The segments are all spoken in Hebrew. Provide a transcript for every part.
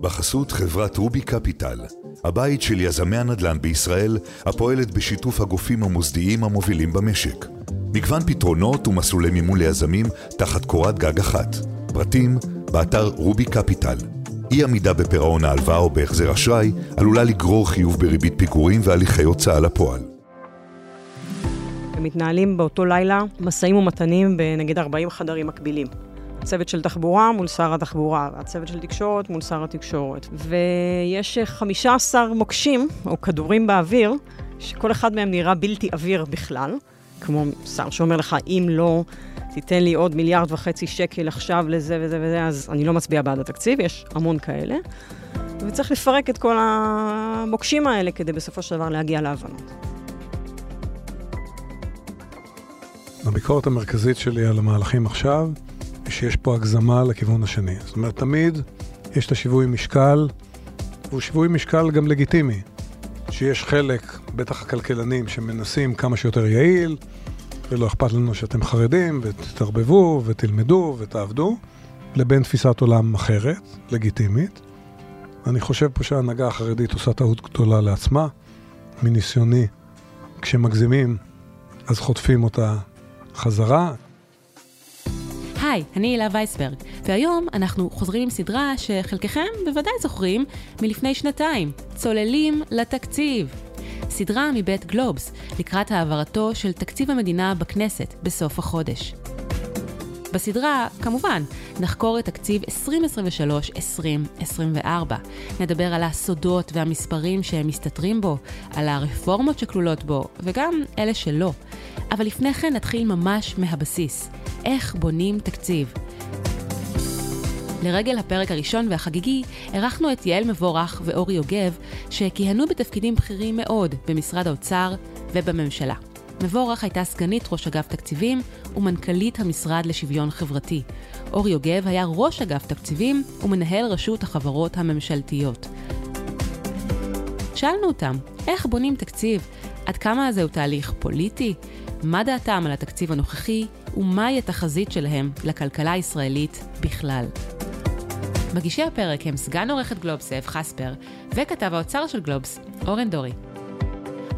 בחסות חברת רובי קפיטל, הבית של יזמי הנדל"ן בישראל, הפועלת בשיתוף הגופים המוסדיים המובילים במשק. מגוון פתרונות ומסלולי מימון ליזמים תחת קורת גג אחת. פרטים, באתר רובי קפיטל. אי עמידה בפירעון ההלוואה או בהחזר אשראי עלולה לגרור חיוב בריבית פיגורים והליכי הוצאה לפועל. מתנהלים באותו לילה משאים ומתנים בנגיד 40 חדרים מקבילים. הצוות של תחבורה מול שר התחבורה, והצוות של תקשורת מול שר התקשורת. ויש 15 מוקשים, או כדורים באוויר, שכל אחד מהם נראה בלתי עביר בכלל, כמו שר שאומר לך, אם לא תיתן לי עוד מיליארד וחצי שקל עכשיו לזה וזה וזה, אז אני לא מצביע בעד התקציב, יש המון כאלה. וצריך לפרק את כל המוקשים האלה כדי בסופו של דבר להגיע להבנות. הביקורת המרכזית שלי על המהלכים עכשיו, היא שיש פה הגזמה לכיוון השני. זאת אומרת, תמיד יש את השיווי משקל, והוא שיווי משקל גם לגיטימי. שיש חלק, בטח הכלכלנים, שמנסים כמה שיותר יעיל, ולא אכפת לנו שאתם חרדים, ותתערבבו, ותלמדו, ותעבדו, לבין תפיסת עולם אחרת, לגיטימית. אני חושב פה שההנהגה החרדית עושה טעות גדולה לעצמה, מניסיוני. כשמגזימים, אז חוטפים אותה חזרה. היי, אני הילה וייסברג, והיום אנחנו חוזרים עם סדרה שחלקכם בוודאי זוכרים מלפני שנתיים, צוללים לתקציב. סדרה מבית גלובס, לקראת העברתו של תקציב המדינה בכנסת בסוף החודש. בסדרה, כמובן, נחקור את תקציב 2023-2024. נדבר על הסודות והמספרים שהם מסתתרים בו, על הרפורמות שכלולות בו, וגם אלה שלא. אבל לפני כן נתחיל ממש מהבסיס. איך בונים תקציב? לרגל הפרק הראשון והחגיגי, אירחנו את יעל מבורך ואורי יוגב, שכיהנו בתפקידים בכירים מאוד במשרד האוצר ובממשלה. מבורך הייתה סגנית ראש אגף תקציבים ומנכ"לית המשרד לשוויון חברתי. אור יוגב היה ראש אגף תקציבים ומנהל רשות החברות הממשלתיות. שאלנו אותם, איך בונים תקציב? עד כמה זהו תהליך פוליטי? מה דעתם על התקציב הנוכחי? ומהי התחזית שלהם לכלכלה הישראלית בכלל? מגישי הפרק הם סגן עורכת גלובס זאב חספר וכתב האוצר של גלובס אורן דורי.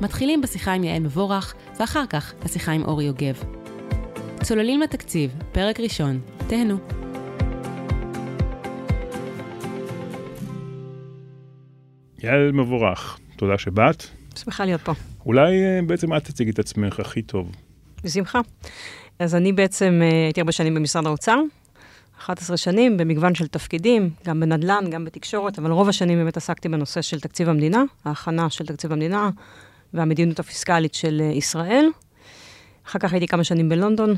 מתחילים בשיחה עם יעל מבורך, ואחר כך בשיחה עם אורי יוגב. צוללים לתקציב, פרק ראשון, תהנו. יעל מבורך, תודה שבאת. שמחה להיות פה. אולי אה, בעצם את תציגי את עצמך הכי טוב. בשמחה. אז אני בעצם אה, הייתי הרבה שנים במשרד האוצר, 11 שנים במגוון של תפקידים, גם בנדל"ן, גם בתקשורת, אבל רוב השנים באמת עסקתי בנושא של תקציב המדינה, ההכנה של תקציב המדינה והמדיניות הפיסקלית של אה, ישראל. אחר כך הייתי כמה שנים בלונדון,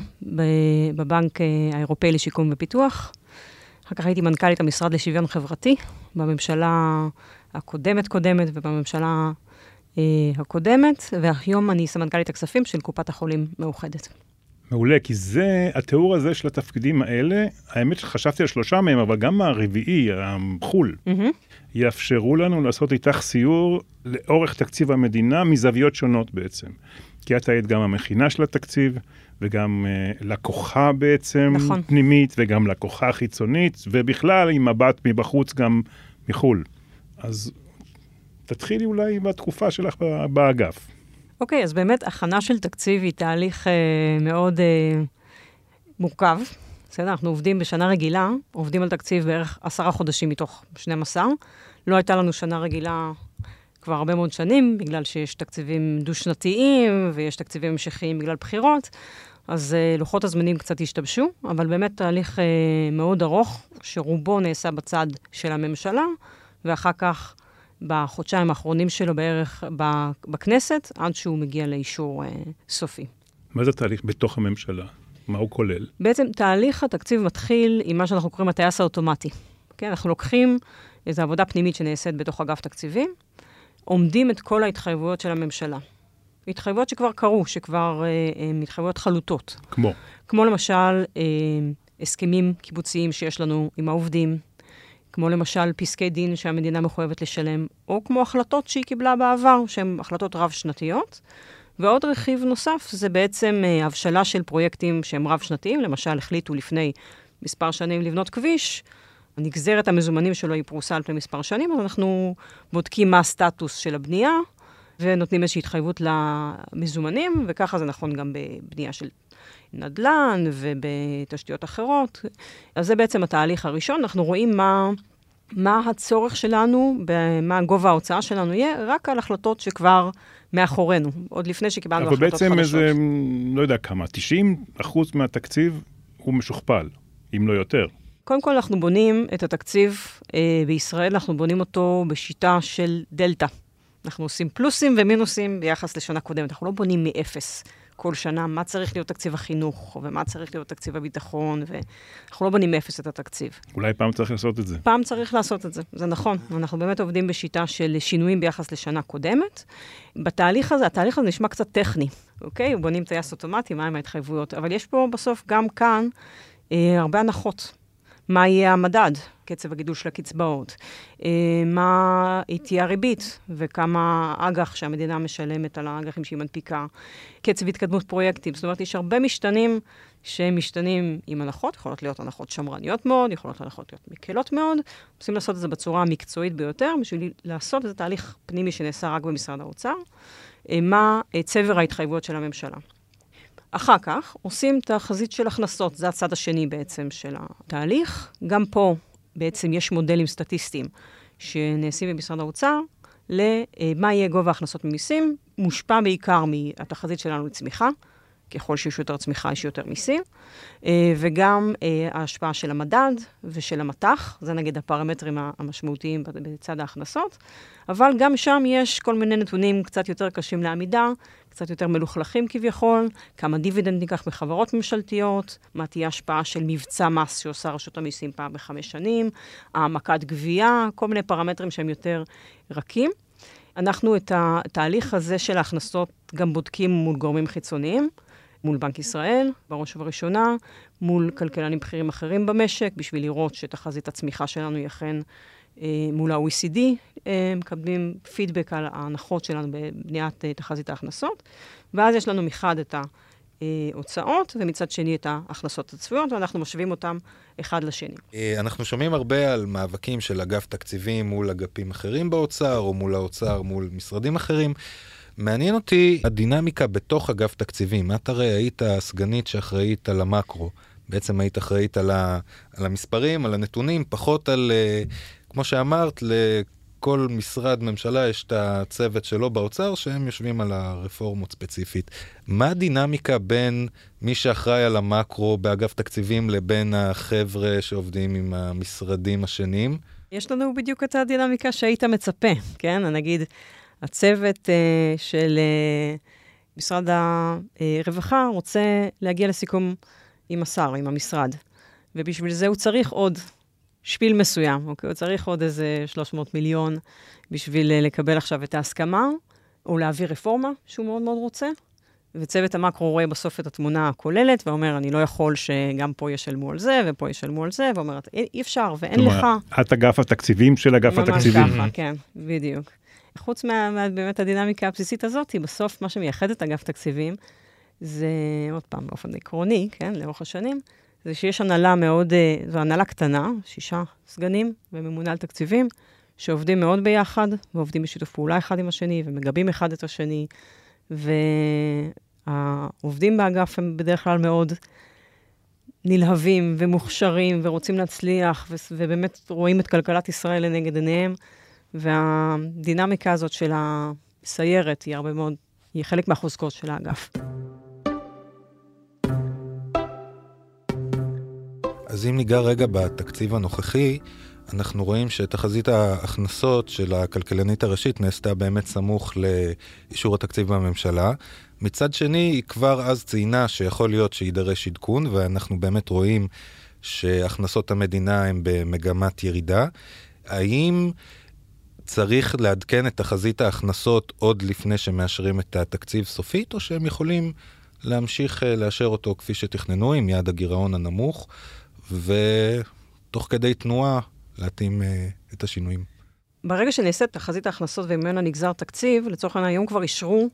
בבנק אה, האירופאי לשיקום ופיתוח. אחר כך הייתי מנכ"לית המשרד לשוויון חברתי, בממשלה הקודמת-קודמת ובממשלה אה, הקודמת, והיום אני סמנכ"לית הכספים של קופת החולים מאוחדת. מעולה, כי זה, התיאור הזה של התפקידים האלה, האמת שחשבתי על שלושה מהם, אבל גם הרביעי, החו"ל, mm-hmm. יאפשרו לנו לעשות איתך סיור לאורך תקציב המדינה מזוויות שונות בעצם. כי את היית גם המכינה של התקציב, וגם uh, לקוחה בעצם נכון. פנימית, וגם לקוחה חיצונית, ובכלל עם מבט מבחוץ גם מחו"ל. אז תתחילי אולי בתקופה שלך באגף. אוקיי, okay, אז באמת, הכנה של תקציב היא תהליך uh, מאוד uh, מורכב. בסדר? אנחנו עובדים בשנה רגילה, עובדים על תקציב בערך עשרה חודשים מתוך 12. לא הייתה לנו שנה רגילה כבר הרבה מאוד שנים, בגלל שיש תקציבים דו-שנתיים ויש תקציבים המשכיים בגלל בחירות, אז uh, לוחות הזמנים קצת השתבשו, אבל באמת תהליך uh, מאוד ארוך, שרובו נעשה בצד של הממשלה, ואחר כך בחודשיים האחרונים שלו בערך בכנסת, עד שהוא מגיע לאישור uh, סופי. מה זה תהליך בתוך הממשלה? מה הוא כולל? בעצם תהליך התקציב מתחיל עם מה שאנחנו קוראים הטייס האוטומטי. כן, אנחנו לוקחים איזו עבודה פנימית שנעשית בתוך אגף תקציבים, עומדים את כל ההתחייבויות של הממשלה. התחייבויות שכבר קרו, שכבר אה, הן התחייבויות חלוטות. כמו? כמו למשל אה, הסכמים קיבוציים שיש לנו עם העובדים, כמו למשל פסקי דין שהמדינה מחויבת לשלם, או כמו החלטות שהיא קיבלה בעבר, שהן החלטות רב-שנתיות. ועוד רכיב נוסף זה בעצם אה, הבשלה של פרויקטים שהם רב-שנתיים. למשל, החליטו לפני מספר שנים לבנות כביש, הנגזרת המזומנים שלו היא פרוסה על פני מספר שנים, אז אנחנו בודקים מה הסטטוס של הבנייה, ונותנים איזושהי התחייבות למזומנים, וככה זה נכון גם בבנייה של נדל"ן ובתשתיות אחרות. אז זה בעצם התהליך הראשון, אנחנו רואים מה, מה הצורך שלנו, מה גובה ההוצאה שלנו יהיה, רק על החלטות שכבר מאחורינו, עוד לפני שקיבלנו החלטות חדשות. אבל בעצם איזה, לא יודע כמה, 90 אחוז מהתקציב הוא משוכפל, אם לא יותר. קודם כל, אנחנו בונים את התקציב אה, בישראל, אנחנו בונים אותו בשיטה של דלתא. אנחנו עושים פלוסים ומינוסים ביחס לשנה קודמת, אנחנו לא בונים מאפס. כל שנה מה צריך להיות תקציב החינוך, ומה צריך להיות תקציב הביטחון, ואנחנו לא בונים מאפס את התקציב. אולי פעם צריך לעשות את זה. פעם צריך לעשות את זה, זה נכון. אנחנו באמת עובדים בשיטה של שינויים ביחס לשנה קודמת. בתהליך הזה, התהליך הזה נשמע קצת טכני, אוקיי? בונים טייס אוטומטי, מהם ההתחייבויות, אבל יש פה בסוף גם כאן אה, הרבה הנחות. מה יהיה המדד, קצב הגידול של הקצבאות, אה, מה תהיה הריבית וכמה אג"ח שהמדינה משלמת על האג"חים שהיא מנפיקה, קצב התקדמות פרויקטים. זאת אומרת, יש הרבה משתנים שהם משתנים עם הנחות, יכולות להיות הנחות שמרניות מאוד, יכולות הנחות להיות מקלות מאוד. רוצים לעשות את זה בצורה המקצועית ביותר, בשביל לעשות את התהליך פנימי שנעשה רק במשרד האוצר, אה, מה אה, צבר ההתחייבויות של הממשלה. אחר כך עושים תחזית של הכנסות, זה הצד השני בעצם של התהליך. גם פה בעצם יש מודלים סטטיסטיים שנעשים במשרד האוצר, למה יהיה גובה ההכנסות ממיסים, מושפע בעיקר מהתחזית שלנו לצמיחה. ככל שיש יותר צמיחה, יש יותר מיסים, אה, וגם אה, ההשפעה של המדד ושל המטח, זה נגיד הפרמטרים המשמעותיים בצד ההכנסות, אבל גם שם יש כל מיני נתונים קצת יותר קשים לעמידה, קצת יותר מלוכלכים כביכול, כמה דיבידנד ניקח מחברות ממשלתיות, מה תהיה השפעה של מבצע מס שעושה רשות המיסים פעם בחמש שנים, העמקת גבייה, כל מיני פרמטרים שהם יותר רכים. אנחנו את התהליך הזה של ההכנסות גם בודקים מול גורמים חיצוניים. מול בנק ישראל, בראש ובראשונה, מול כלכלנים בכירים אחרים במשק, בשביל לראות שתחזית הצמיחה שלנו היא אכן אה, מול ה-OECD, מקבלים פידבק על ההנחות שלנו בבניית אה, תחזית ההכנסות, ואז יש לנו מחד את ההוצאות, ומצד שני את ההכנסות הצפויות, ואנחנו משווים אותם אחד לשני. אנחנו שומעים הרבה על מאבקים של אגף תקציבים מול אגפים אחרים באוצר, או מול האוצר מול משרדים אחרים. מעניין אותי הדינמיקה בתוך אגף תקציבים. את הרי היית הסגנית שאחראית על המקרו. בעצם היית אחראית על, ה, על המספרים, על הנתונים, פחות על, uh, כמו שאמרת, לכל משרד ממשלה יש את הצוות שלו באוצר, שהם יושבים על הרפורמות ספציפית. מה הדינמיקה בין מי שאחראי על המקרו באגף תקציבים לבין החבר'ה שעובדים עם המשרדים השניים? יש לנו בדיוק את הדינמיקה שהיית מצפה, כן? נגיד, הצוות uh, של uh, משרד הרווחה רוצה להגיע לסיכום עם השר, עם המשרד. ובשביל זה הוא צריך עוד שפיל מסוים, אוקיי? הוא צריך עוד איזה 300 מיליון בשביל uh, לקבל עכשיו את ההסכמה, או להעביר רפורמה שהוא מאוד מאוד רוצה. וצוות המקרו רואה בסוף את התמונה הכוללת, ואומר, אני לא יכול שגם פה ישלמו על זה, ופה ישלמו על זה, ואומר, אי אפשר, ואין לך... את אגף התקציבים של אגף התקציבים. ממש ככה, כן, בדיוק. חוץ מה, מה, באמת הדינמיקה הבסיסית הזאת, בסוף מה שמייחד את אגף תקציבים, זה, עוד פעם, באופן עקרוני, כן, לאורך השנים, זה שיש הנהלה מאוד, אה, זו הנהלה קטנה, שישה סגנים וממונה על תקציבים, שעובדים מאוד ביחד, ועובדים בשיתוף פעולה אחד עם השני, ומגבים אחד את השני, והעובדים באגף הם בדרך כלל מאוד נלהבים ומוכשרים, ורוצים להצליח, ובאמת רואים את כלכלת ישראל לנגד עיניהם. והדינמיקה הזאת של הסיירת היא הרבה מאוד, היא חלק מהחוזקות של האגף. אז אם ניגע רגע בתקציב הנוכחי, אנחנו רואים שתחזית ההכנסות של הכלכלנית הראשית נעשתה באמת סמוך לאישור התקציב בממשלה. מצד שני, היא כבר אז ציינה שיכול להיות שיידרש עדכון, ואנחנו באמת רואים שהכנסות המדינה הן במגמת ירידה. האם צריך לעדכן את תחזית ההכנסות עוד לפני שמאשרים את התקציב סופית, או שהם יכולים להמשיך אה, לאשר אותו כפי שתכננו, עם יעד הגירעון הנמוך, ותוך כדי תנועה להתאים אה, את השינויים. ברגע שנעשית תחזית ההכנסות וממנה נגזר תקציב, לצורך העניין היום כבר אישרו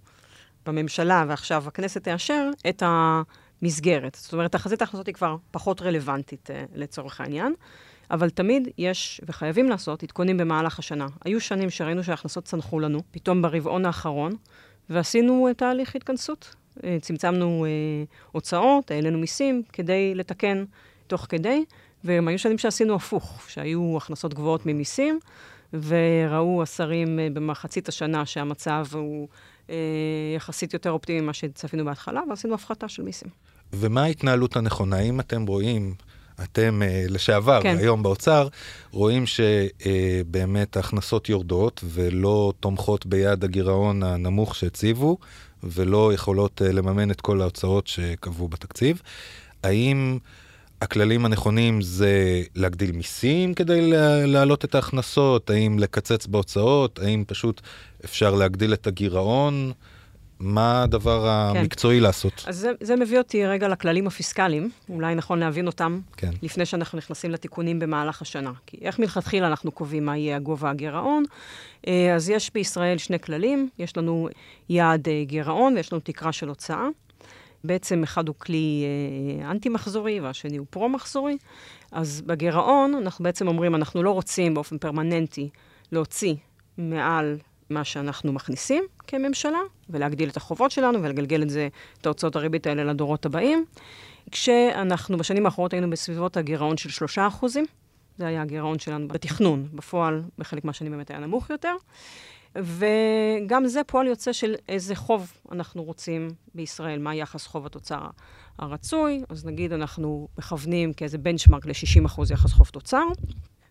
בממשלה, ועכשיו הכנסת תאשר, את המסגרת. זאת אומרת, תחזית ההכנסות היא כבר פחות רלוונטית uh, לצורך העניין. אבל תמיד יש, וחייבים לעשות, עדכונים במהלך השנה. היו שנים שראינו שההכנסות צנחו לנו, פתאום ברבעון האחרון, ועשינו תהליך התכנסות. אה, צמצמנו אה, הוצאות, העלינו מיסים, כדי לתקן תוך כדי, והם היו שנים שעשינו הפוך, שהיו הכנסות גבוהות ממיסים, וראו השרים אה, במחצית השנה שהמצב הוא אה, יחסית יותר אופטימי ממה שצפינו בהתחלה, ועשינו הפחתה של מיסים. ומה ההתנהלות הנכונה? האם אתם רואים, אתם אה, לשעבר, כן. היום באוצר, רואים שבאמת אה, ההכנסות יורדות ולא תומכות ביעד הגירעון הנמוך שהציבו, ולא יכולות אה, לממן את כל ההוצאות שקבעו בתקציב? האם... הכללים הנכונים זה להגדיל מיסים כדי להעלות את ההכנסות, האם לקצץ בהוצאות, האם פשוט אפשר להגדיל את הגירעון? מה הדבר כן. המקצועי לעשות? אז זה, זה מביא אותי רגע לכללים הפיסקליים, אולי נכון להבין אותם, כן. לפני שאנחנו נכנסים לתיקונים במהלך השנה. כי איך מלכתחילה אנחנו קובעים מה יהיה הגובה הגירעון? אה, אז יש בישראל שני כללים, יש לנו יעד אה, גירעון ויש לנו תקרה של הוצאה. בעצם אחד הוא כלי אה, אנטי-מחזורי והשני הוא פרו-מחזורי. אז בגירעון אנחנו בעצם אומרים, אנחנו לא רוצים באופן פרמננטי להוציא מעל מה שאנחנו מכניסים כממשלה, ולהגדיל את החובות שלנו ולגלגל את זה, את ההוצאות הריבית האלה לדורות הבאים. כשאנחנו בשנים האחרונות היינו בסביבות הגירעון של 3 אחוזים, זה היה הגירעון שלנו בתכנון, בפועל בחלק מהשנים באמת היה נמוך יותר. וגם זה פועל יוצא של איזה חוב אנחנו רוצים בישראל, מה יחס חוב התוצר הרצוי. אז נגיד אנחנו מכוונים כאיזה בנצ'מארק ל-60% יחס חוב תוצר,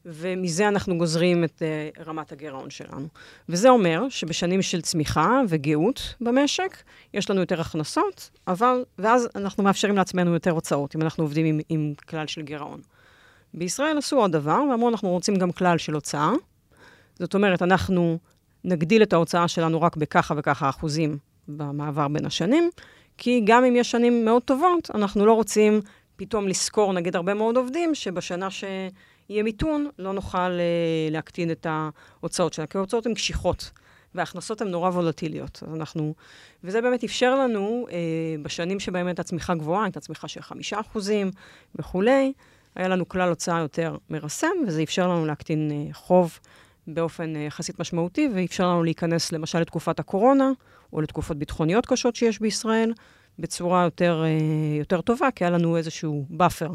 ומזה אנחנו גוזרים את uh, רמת הגירעון שלנו. וזה אומר שבשנים של צמיחה וגאות במשק, יש לנו יותר הכנסות, אבל, ואז אנחנו מאפשרים לעצמנו יותר הוצאות, אם אנחנו עובדים עם, עם כלל של גירעון. בישראל עשו עוד דבר, ואמרו, אנחנו רוצים גם כלל של הוצאה. זאת אומרת, אנחנו נגדיל את ההוצאה שלנו רק בככה וככה אחוזים במעבר בין השנים, כי גם אם יש שנים מאוד טובות, אנחנו לא רוצים פתאום לשכור, נגיד, הרבה מאוד עובדים, שבשנה שיהיה מיתון, לא נוכל uh, להקטין את ההוצאות שלה, כי ההוצאות הן קשיחות. וההכנסות הן נורא וולטיליות. אז אנחנו... וזה באמת אפשר לנו, אה, בשנים שבהם הייתה צמיחה גבוהה, הייתה צמיחה של חמישה אחוזים וכולי, היה לנו כלל הוצאה יותר מרסן, וזה אפשר לנו להקטין אה, חוב באופן אה, יחסית משמעותי, ואפשר לנו להיכנס למשל לתקופת הקורונה, או לתקופות ביטחוניות קשות שיש בישראל, בצורה יותר, אה, יותר טובה, כי היה לנו איזשהו buffer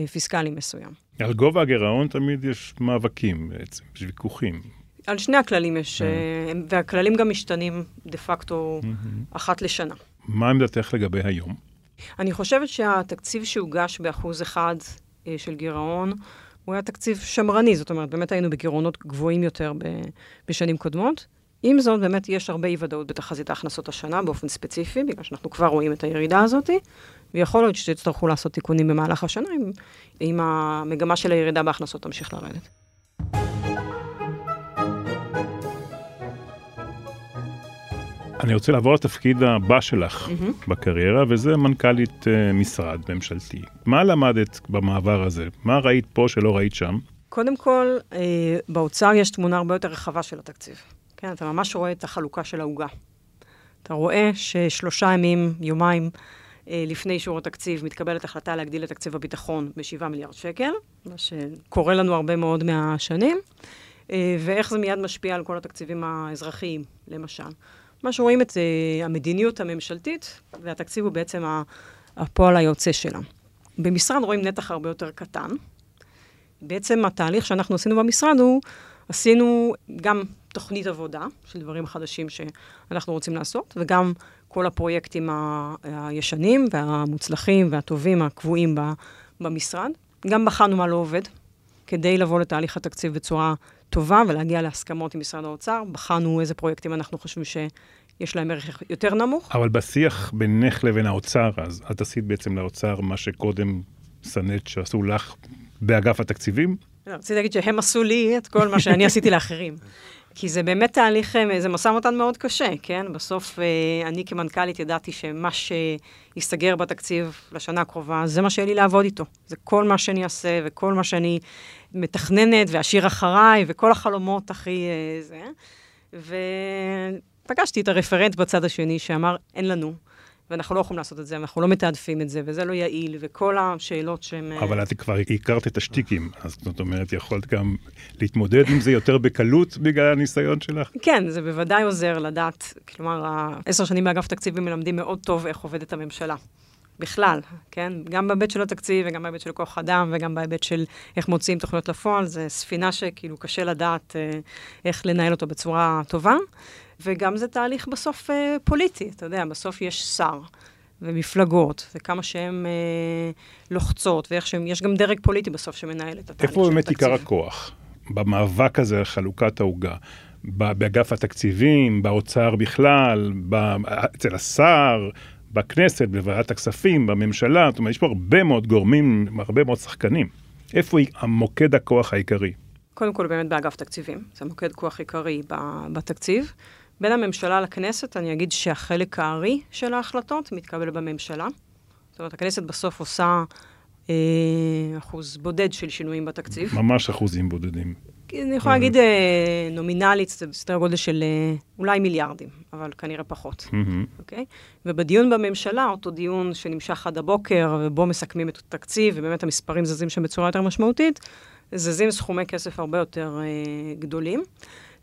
אה, פיסקלי מסוים. על גובה הגירעון תמיד יש מאבקים בעצם, יש ויכוחים. על שני הכללים יש, והכללים גם משתנים דה פקטו אחת לשנה. מה עמדתך לגבי היום? אני חושבת שהתקציב שהוגש באחוז אחד של גירעון, הוא היה תקציב שמרני, זאת אומרת, באמת היינו בגירעונות גבוהים יותר בשנים קודמות. עם זאת, באמת יש הרבה אי-ודאות בתחזית ההכנסות השנה באופן ספציפי, בגלל שאנחנו כבר רואים את הירידה הזאת, ויכול להיות שתצטרכו לעשות תיקונים במהלך השנה, אם, המגמה של הירידה בהכנסות תמשיך לרדת. אני רוצה לעבור לתפקיד הבא שלך mm-hmm. בקריירה, וזה מנכ"לית uh, משרד ממשלתי. מה למדת במעבר הזה? מה ראית פה שלא ראית שם? קודם כל, אה, באוצר יש תמונה הרבה יותר רחבה של התקציב. כן, אתה ממש רואה את החלוקה של העוגה. אתה רואה ששלושה ימים, יומיים, אה, לפני אישור התקציב, מתקבלת החלטה להגדיל את תקציב הביטחון ב-7 מיליארד שקל, מה שקורה לנו הרבה מאוד מהשנים, אה, ואיך זה מיד משפיע על כל התקציבים האזרחיים, למשל. מה שרואים את uh, המדיניות הממשלתית, והתקציב הוא בעצם הפועל היוצא שלה. במשרד רואים נתח הרבה יותר קטן. בעצם התהליך שאנחנו עשינו במשרד הוא, עשינו גם תוכנית עבודה של דברים חדשים שאנחנו רוצים לעשות, וגם כל הפרויקטים הישנים והמוצלחים והטובים הקבועים במשרד. גם בחנו מה לא עובד, כדי לבוא לתהליך התקציב בצורה טובה ולהגיע להסכמות עם משרד האוצר. בחנו איזה פרויקטים אנחנו חושבים שיש להם ערך יותר נמוך. אבל בשיח בינך לבין האוצר, אז את עשית בעצם לאוצר מה שקודם שנאת שעשו לך באגף התקציבים? לא, רציתי להגיד שהם עשו לי את כל מה שאני עשיתי לאחרים. כי זה באמת תהליך, אה, זה משא ומתן מאוד קשה, כן? בסוף אה, אני כמנכ"לית ידעתי שמה שיסתגר בתקציב לשנה הקרובה, זה מה שיהיה לי לעבוד איתו. זה כל מה שאני אעשה וכל מה שאני מתכננת ואשאיר אחריי וכל החלומות הכי אה, זה. ופגשתי את הרפרנט בצד השני שאמר, אין לנו ואנחנו לא יכולים לעשות את זה, אנחנו לא מתעדפים את זה, וזה לא יעיל, וכל השאלות שהן... אה, אבל את כבר הכרת את השטיקים, אז זאת אומרת, יכולת גם להתמודד עם זה יותר בקלות בגלל הניסיון שלך? כן, זה בוודאי עוזר לדעת, כלומר, עשר שנים באגף תקציבים מלמדים מאוד טוב איך עובדת הממשלה. בכלל, כן? גם בהיבט של התקציב וגם בהיבט של כוח אדם וגם בהיבט של איך מוציאים תוכניות לפועל, זה ספינה שכאילו קשה לדעת אה, איך לנהל אותו בצורה טובה. וגם זה תהליך בסוף אה, פוליטי, אתה יודע, בסוף יש שר. ומפלגות, וכמה שהן אה, לוחצות, ואיך שהן, יש גם דרג פוליטי בסוף שמנהל את התהליך של התקציב. איפה באמת עיקר הכוח? במאבק הזה על חלוקת העוגה? באגף התקציבים, באוצר בכלל, אצל השר, בכנסת, בוועדת הכספים, בממשלה, זאת אומרת, יש פה הרבה מאוד גורמים, הרבה מאוד שחקנים. איפה המוקד הכוח העיקרי? קודם כל, באמת באגף תקציבים. זה מוקד כוח עיקרי בתקציב. בין הממשלה לכנסת, אני אגיד שהחלק הארי של ההחלטות מתקבל בממשלה. זאת אומרת, הכנסת בסוף עושה אה, אחוז בודד של שינויים בתקציב. ממש אחוזים בודדים. אני יכולה להגיד אה, נומינלית, זה בסדר גודל של אה, אולי מיליארדים, אבל כנראה פחות, אוקיי? ובדיון בממשלה, אותו דיון שנמשך עד הבוקר, ובו מסכמים את התקציב, ובאמת המספרים זזים שם בצורה יותר משמעותית, זזים סכומי כסף הרבה יותר אה, גדולים.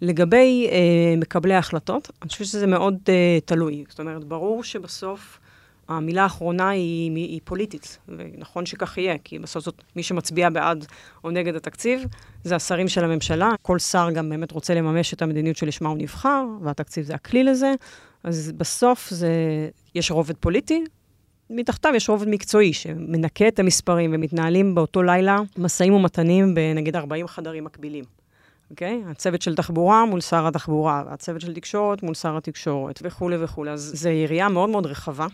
לגבי אה, מקבלי ההחלטות, אני חושבת שזה מאוד אה, תלוי. זאת אומרת, ברור שבסוף המילה האחרונה היא, היא, פוליטית, ונכון שכך יהיה, כי בסוף זאת, מי שמצביע בעד או נגד התקציב, זה השרים של הממשלה. כל שר גם באמת רוצה לממש את המדיניות שלשמה הוא נבחר, והתקציב זה הכלי לזה. אז בסוף זה, יש רובד פוליטי, מתחתיו יש רובד מקצועי שמנקה את המספרים ומתנהלים באותו לילה משאים ומתנים בנגיד 40 חדרים מקבילים. אוקיי? Okay? הצוות של תחבורה מול שר התחבורה, והצוות של תקשורת מול שר התקשורת, וכולי וכולי. אז זו יריעה מאוד מאוד רחבה.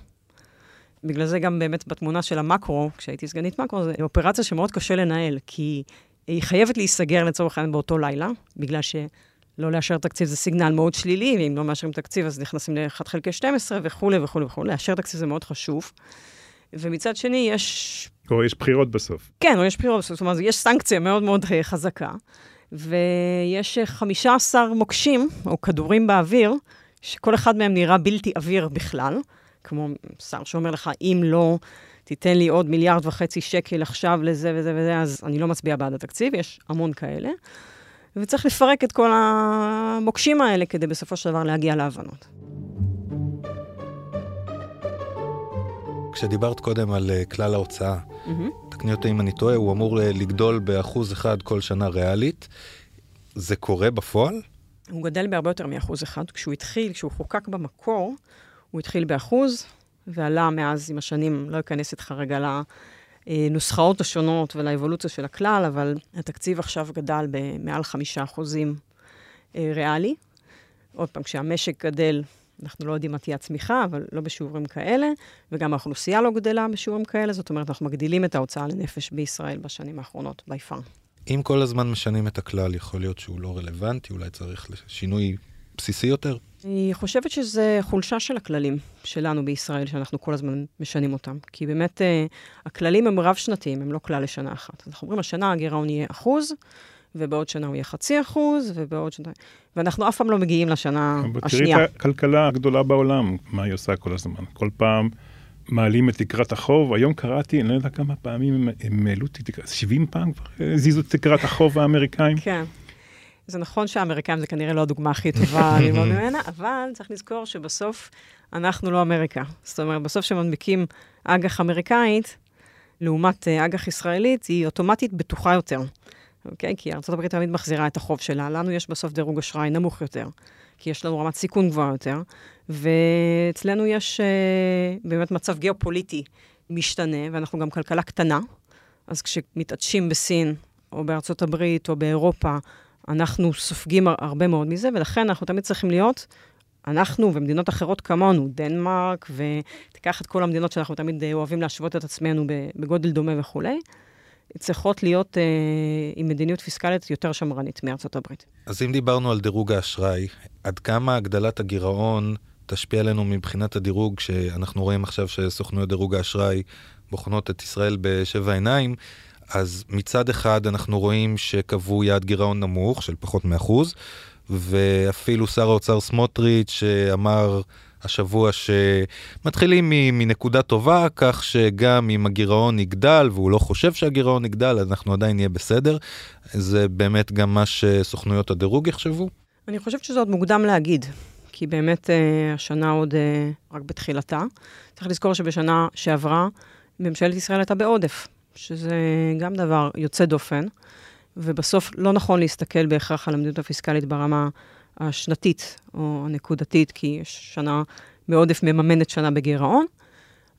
בגלל זה גם באמת בתמונה של המקרו, כשהייתי סגנית מקרו, זו אופרציה שמאוד קשה לנהל, כי היא חייבת להיסגר לצורך העניין באותו לילה, בגלל שלא לאשר תקציב זה סיגנל מאוד שלילי, ואם לא מאשרים תקציב אז נכנסים ל-1 חלקי 12 וכולי וכולי וכולי. לאשר תקציב זה מאוד חשוב. ומצד שני, יש... או יש בחירות בסוף. כן, או יש בחירות בסוף, זאת אומרת, יש סנקציה מאוד מאוד אה, חזקה. ויש 15 אה, מוקשים, או כדורים באוויר, שכל אחד מהם נראה בלתי אוויר בכלל, כמו שר שאומר לך, אם לא תיתן לי עוד מיליארד וחצי שקל עכשיו לזה וזה וזה, אז אני לא מצביע בעד התקציב, יש המון כאלה. וצריך לפרק את כל המוקשים האלה כדי בסופו של דבר להגיע להבנות. כשדיברת קודם על uh, כלל ההוצאה, mm-hmm. תקני אותי אם אני טועה, הוא אמור uh, לגדול באחוז אחד כל שנה ריאלית. זה קורה בפועל? הוא גדל בהרבה יותר מאחוז אחד. כשהוא התחיל, כשהוא חוקק במקור, הוא התחיל באחוז, ועלה מאז עם השנים, לא אכנס איתך רגע לנוסחאות השונות ולאבולוציה של הכלל, אבל התקציב עכשיו גדל במעל חמישה אחוזים אה, ריאלי. עוד פעם, כשהמשק גדל אנחנו לא יודעים מה תהיה הצמיחה, אבל לא בשיעורים כאלה, וגם האוכלוסייה לא גדלה בשיעורים כאלה, זאת אומרת, אנחנו מגדילים את ההוצאה לנפש בישראל בשנים האחרונות, by far. אם כל הזמן משנים את הכלל, יכול להיות שהוא לא רלוונטי, אולי צריך שינוי בסיסי יותר? אני חושבת שזה חולשה של הכללים שלנו בישראל, שאנחנו כל הזמן משנים אותם. כי באמת, אה, הכללים הם רב-שנתיים, הם לא כלל לשנה אחת. אנחנו אומרים, השנה הגירעון יהיה אחוז, ובעוד שנה הוא יהיה חצי אחוז, ובעוד שנה... ואנחנו אף פעם לא מגיעים לשנה השנייה. תראי את הכלכלה הגדולה בעולם, מה היא עושה כל הזמן. כל פעם מעלים את תקרת החוב. היום קראתי, אני לא יודע כמה פעמים הם העלו את תקרת, 70 פעם כבר הזיזו את תקרת החוב האמריקאים. כן. זה נכון שהאמריקאים זה כנראה לא הדוגמה הכי טובה ללמוד ממנה, אבל צריך לזכור שבסוף אנחנו לא אמריקה. זאת אומרת, בסוף כשמנמיקים אג"ח אמריקאית, לעומת אה, אג"ח ישראלית, היא אוטומטית בטוחה יותר. אוקיי? כי ארה"ב תמיד מחזירה את החוב שלה. לנו יש בסוף דירוג אשראי נמוך יותר, כי יש לנו רמת סיכון גבוהה יותר, ואצלנו יש אה, באמת מצב גיאופוליטי משתנה, ואנחנו גם כלכלה קטנה, אז כשמתעטשים בסין, או בארצות הברית, או באירופה, אנחנו סופגים הרבה מאוד מזה, ולכן אנחנו תמיד צריכים להיות, אנחנו ומדינות אחרות כמונו, דנמרק, ותיקח את כל המדינות שאנחנו תמיד אה, אוהבים להשוות את עצמנו בגודל דומה וכולי, צריכות להיות אה, עם מדיניות פיסקלית יותר שמרנית מארצות הברית. אז אם דיברנו על דירוג האשראי, עד כמה הגדלת הגירעון תשפיע עלינו מבחינת הדירוג, שאנחנו רואים עכשיו שסוכנויות דירוג האשראי בוחנות את ישראל בשבע עיניים, אז מצד אחד אנחנו רואים שקבעו יעד גירעון נמוך של פחות מאחוז, ואפילו שר האוצר סמוטריץ' אמר השבוע שמתחילים מנקודה טובה, כך שגם אם הגירעון יגדל, והוא לא חושב שהגירעון יגדל, אנחנו עדיין נהיה בסדר. זה באמת גם מה שסוכנויות הדירוג יחשבו? אני חושבת שזה עוד מוקדם להגיד, כי באמת אה, השנה עוד אה, רק בתחילתה. צריך לזכור שבשנה שעברה ממשלת ישראל הייתה בעודף, שזה גם דבר יוצא דופן, ובסוף לא נכון להסתכל בהכרח על המדיניות הפיסקלית ברמה השנתית או הנקודתית, כי יש שנה מעודף מממנת שנה בגירעון,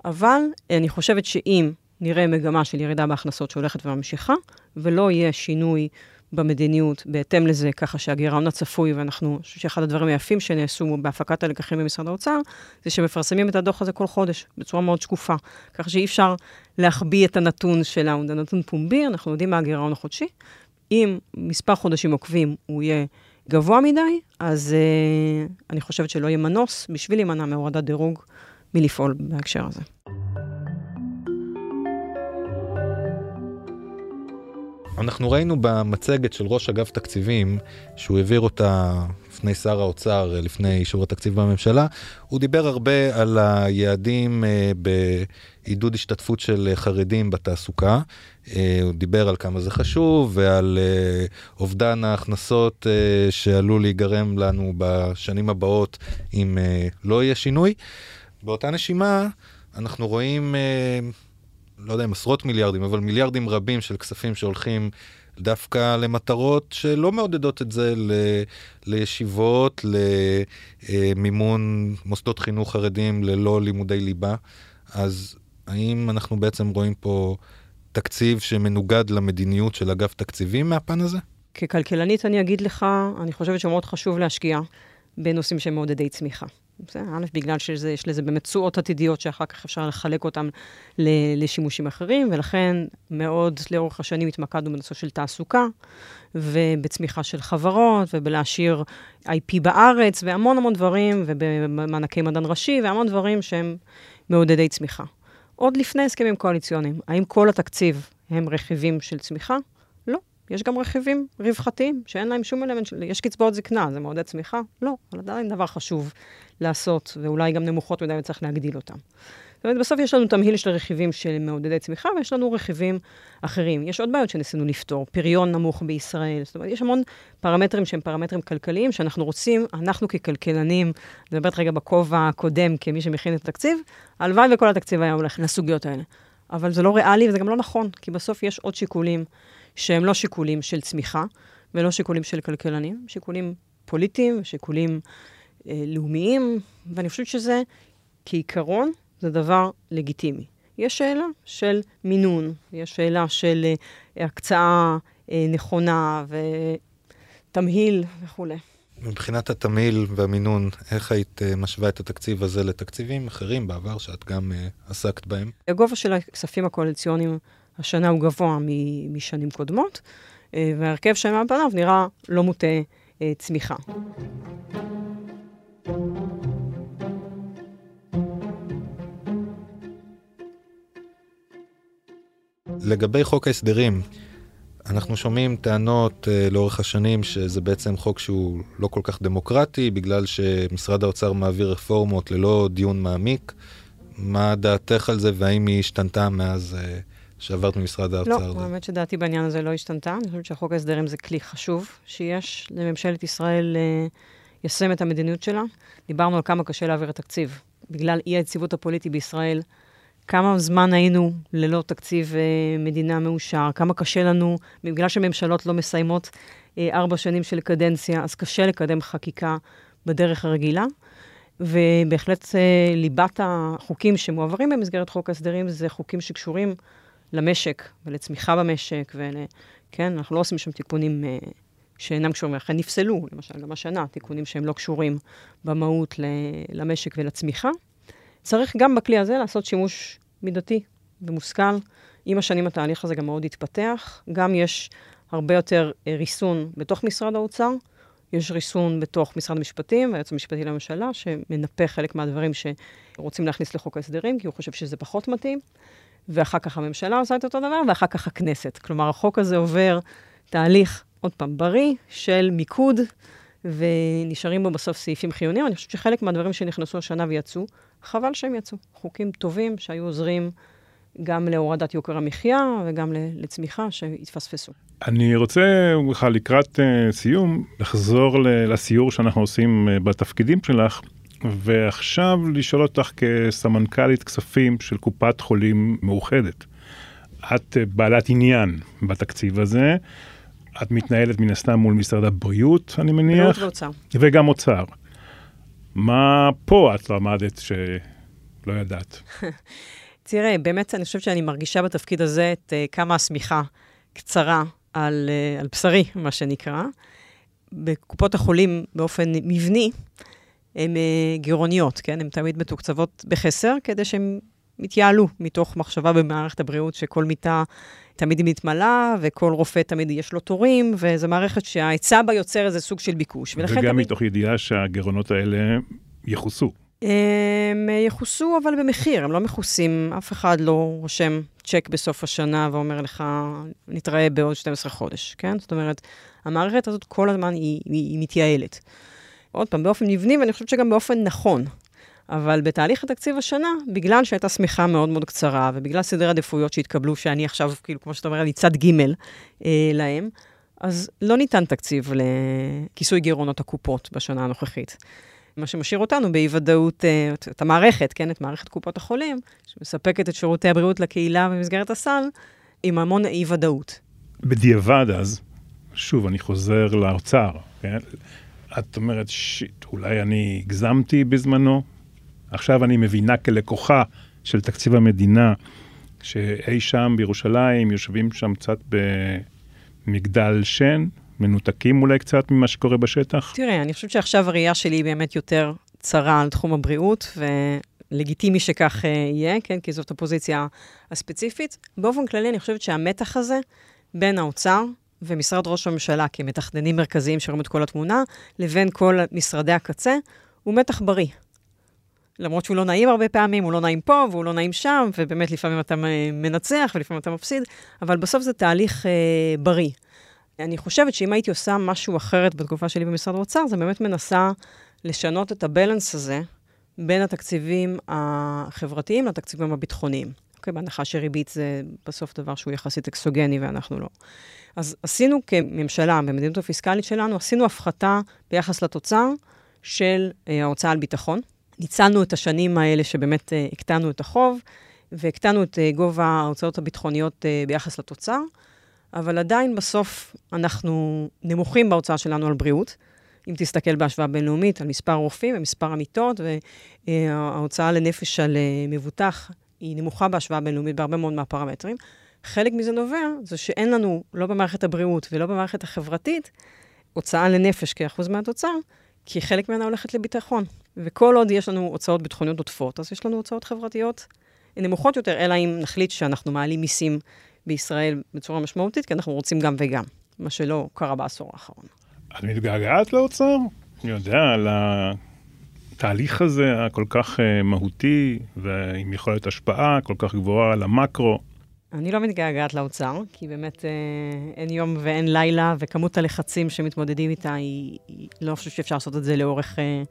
אבל אני חושבת שאם נראה מגמה של ירידה בהכנסות שהולכת וממשיכה, ולא יהיה שינוי במדיניות בהתאם לזה, ככה שהגירעון הצפוי, ואנחנו, אני חושב שאחד הדברים היפים שנעשו בהפקת הלקחים במשרד האוצר, זה שמפרסמים את הדוח הזה כל חודש, בצורה מאוד שקופה. ככה שאי אפשר להחביא את הנתון שלנו, זה נתון פומבי, אנחנו יודעים מה הגירעון החודשי. אם מספר חודשים עוקבים הוא יהיה גבוה מדי, אז uh, אני חושבת שלא יהיה מנוס בשביל להימנע מהורדת דירוג מלפעול בהקשר הזה. אנחנו ראינו במצגת של ראש אגף תקציבים, שהוא העביר אותה לפני שר האוצר, לפני אישור התקציב בממשלה, הוא דיבר הרבה על היעדים אה, בעידוד השתתפות של חרדים בתעסוקה. אה, הוא דיבר על כמה זה חשוב ועל אה, אובדן ההכנסות שעלול להיגרם לנו בשנים הבאות אם לא יהיה שינוי. באותה נשימה, אנחנו רואים לא יודע אם עשרות מיליארדים, אבל מיליארדים רבים של כספים שהולכים דווקא למטרות שלא מעודדות את זה ל, לישיבות, למימון מוסדות חינוך חרדים ללא לימודי ליבה. אז האם אנחנו בעצם רואים פה תקציב שמנוגד למדיניות של אגף תקציבים מהפן הזה? ככלכלנית אני אגיד לך, אני חושבת שמאוד חשוב להשקיע בנושאים שהם מעודדי צמיחה. בסדר, א', בגלל שיש לזה באמת תשואות עתידיות שאחר כך אפשר לחלק אותן לשימושים אחרים, ולכן מאוד לאורך השנים התמקדנו בנושא של תעסוקה, ובצמיחה של חברות, ובלהשאיר IP בארץ, והמון המון דברים, ובמענקי מדען ראשי, והמון דברים שהם מעודדי צמיחה. עוד לפני הסכמים קואליציוניים, האם כל התקציב הם רכיבים של צמיחה? יש גם רכיבים רווחתיים שאין להם שום אלמנט, של... יש קצבאות זקנה, זה מעודד צמיחה? לא, אבל עדיין דבר חשוב לעשות, ואולי גם נמוכות מדי וצריך להגדיל אותם. זאת אומרת, בסוף יש לנו תמהיל של רכיבים של מעודדי צמיחה, ויש לנו רכיבים אחרים. יש עוד בעיות שניסינו לפתור, פריון נמוך בישראל, זאת אומרת, יש המון פרמטרים שהם פרמטרים כלכליים, שאנחנו רוצים, אנחנו ככלכלנים, אני מדברת רגע בכובע הקודם, כמי שמכין את התקציב, הלוואי וכל התקציב היה הולך לסוגיות האלה. אבל זה לא ריאלי וזה גם לא נכון, כי בסוף יש עוד שיקולים שהם לא שיקולים של צמיחה ולא שיקולים של כלכלנים, שיקולים פוליטיים, שיקולים אה, לאומיים, ואני חושבת שזה, כעיקרון, זה דבר לגיטימי. יש שאלה של מינון, יש שאלה של אה, הקצאה אה, נכונה ותמהיל וכולי. מבחינת התמהיל והמינון, איך היית אה, משווה את התקציב הזה לתקציבים אחרים בעבר שאת גם uh, עסקת בהם? הגובה של הכספים הקואליציוניים השנה הוא גבוה משנים קודמות, אה, וההרכב שלהם על פניו נראה לא מוטה אה, צמיחה. לגבי חוק ההסדרים, אנחנו שומעים טענות uh, לאורך השנים שזה בעצם חוק שהוא לא כל כך דמוקרטי, בגלל שמשרד האוצר מעביר רפורמות ללא דיון מעמיק. מה דעתך על זה והאם היא השתנתה מאז uh, שעברת ממשרד האוצר. לא, האמת שדעתי בעניין הזה לא השתנתה. אני חושבת שחוק ההסדרים זה כלי חשוב שיש לממשלת ישראל ליישם אה, את המדיניות שלה. דיברנו על כמה קשה להעביר את התקציב. בגלל אי היציבות הפוליטי בישראל, כמה זמן היינו ללא תקציב אה, מדינה מאושר, כמה קשה לנו, בגלל שממשלות לא מסיימות אה, ארבע שנים של קדנציה, אז קשה לקדם חקיקה בדרך הרגילה. ובהחלט ליבת החוקים שמועברים במסגרת חוק ההסדרים זה חוקים שקשורים למשק ולצמיחה במשק, וכן, אנחנו לא עושים שם תיקונים uh, שאינם קשורים, לכן נפסלו, למשל, גם השנה, תיקונים שהם לא קשורים במהות למשק ולצמיחה. צריך גם בכלי הזה לעשות שימוש מידתי ומושכל. עם השנים התהליך הזה גם מאוד התפתח. גם יש הרבה יותר uh, ריסון בתוך משרד האוצר, יש ריסון בתוך משרד המשפטים והיועץ המשפטי לממשלה, שמנפה חלק מהדברים שרוצים להכניס לחוק ההסדרים, כי הוא חושב שזה פחות מתאים. ואחר כך הממשלה עושה את אותו דבר, ואחר כך הכנסת. כלומר, החוק הזה עובר תהליך, עוד פעם, בריא, של מיקוד, ונשארים בו בסוף סעיפים חיוניים. אני חושבת שחלק מהדברים שנכנסו השנה ויצאו, חבל שהם יצאו. חוקים טובים שהיו עוזרים גם להורדת יוקר המחיה וגם לצמיחה שהתפספסו. אני רוצה בכלל לקראת uh, סיום לחזור לסיור שאנחנו עושים uh, בתפקידים שלך, ועכשיו לשאול אותך כסמנכ"לית כספים של קופת חולים מאוחדת. את uh, בעלת עניין בתקציב הזה, את מתנהלת מן הסתם מול משרד הבריאות, אני מניח. בריאות ואוצר. וגם אוצר. מה פה את למדת שלא ידעת? תראה, באמת אני חושבת שאני מרגישה בתפקיד הזה את uh, כמה השמיכה קצרה על, uh, על בשרי, מה שנקרא. בקופות החולים באופן מבני, הן uh, גירעוניות, כן? הן תמיד מתוקצבות בחסר, כדי שהן יתייעלו מתוך מחשבה במערכת הבריאות שכל מיטה תמיד מתמלאה, וכל רופא תמיד יש לו תורים, וזו מערכת שההיצע בה יוצר איזה סוג של ביקוש. וגם תמיד... מתוך ידיעה שהגירעונות האלה יכוסו. הם יכוסו, אבל במחיר, הם לא מכוסים, אף אחד לא רושם צ'ק בסוף השנה ואומר לך, נתראה בעוד 12 חודש, כן? זאת אומרת, המערכת הזאת כל הזמן היא, היא, היא מתייעלת. עוד פעם, באופן מבני, ואני חושבת שגם באופן נכון. אבל בתהליך התקציב השנה, בגלל שהייתה שמיכה מאוד מאוד קצרה, ובגלל סדרי עדיפויות שהתקבלו, שאני עכשיו, כאילו, כמו שאתה אומר, אני צד ג' אה, להם, אז לא ניתן תקציב לכיסוי גירעונות הקופות בשנה הנוכחית. מה שמשאיר אותנו באי-ודאות, אה, את המערכת, כן, את מערכת קופות החולים, שמספקת את שירותי הבריאות לקהילה במסגרת הסל, עם המון אי-ודאות. בדיעבד אז, שוב, אני חוזר לאוצר, כן? את אומרת, שיט, אולי אני הגזמתי בזמנו, עכשיו אני מבינה כלקוחה של תקציב המדינה, שאי שם בירושלים, יושבים שם קצת במגדל שן, מנותקים אולי קצת ממה שקורה בשטח? תראה, אני חושבת שעכשיו הראייה שלי היא באמת יותר צרה על תחום הבריאות, ולגיטימי שכך uh, יהיה, כן, כי זאת הפוזיציה הספציפית. באופן כללי, אני חושבת שהמתח הזה בין האוצר ומשרד ראש הממשלה כמתכננים מרכזיים שרואים את כל התמונה, לבין כל משרדי הקצה, הוא מתח בריא. למרות שהוא לא נעים הרבה פעמים, הוא לא נעים פה והוא לא נעים שם, ובאמת לפעמים אתה מנצח ולפעמים אתה מפסיד, אבל בסוף זה תהליך אה, בריא. אני חושבת שאם הייתי עושה משהו אחרת בתקופה שלי במשרד האוצר, זה באמת מנסה לשנות את הבלנס הזה בין התקציבים החברתיים לתקציבים הביטחוניים. אוקיי, בהנחה שריבית זה בסוף דבר שהוא יחסית אקסוגני ואנחנו לא. אז עשינו כממשלה, במדיניות הפיסקלית שלנו, עשינו הפחתה ביחס לתוצר של אה, ההוצאה על ביטחון. ניצלנו את השנים האלה שבאמת אה, הקטנו את החוב, והקטנו את אה, גובה ההוצאות הביטחוניות ביחס לתוצר. אבל עדיין בסוף אנחנו נמוכים בהוצאה שלנו על בריאות. אם תסתכל בהשוואה בינלאומית על מספר רופאים ומספר המיטות, וההוצאה לנפש על מבוטח היא נמוכה בהשוואה בינלאומית בהרבה מאוד מהפרמטרים. חלק מזה נובע זה שאין לנו, לא במערכת הבריאות ולא במערכת החברתית, הוצאה לנפש כאחוז מהתוצר, כי חלק ממנה הולכת לביטחון. וכל עוד יש לנו הוצאות ביטחוניות עודפות, אז יש לנו הוצאות חברתיות נמוכות יותר, אלא אם נחליט שאנחנו מעלים מיסים בישראל בצורה משמעותית, כי אנחנו רוצים גם וגם, מה שלא קרה בעשור האחרון. את מתגעגעת לאוצר? אני יודע, על התהליך הזה הכל כך uh, מהותי, ועם יכולת השפעה כל כך גבוהה על המקרו. אני לא מתגעגעת לאוצר, כי באמת אה, אין יום ואין לילה, וכמות הלחצים שמתמודדים איתה, היא, היא לא חושבת שאפשר לעשות את זה לאורך אה,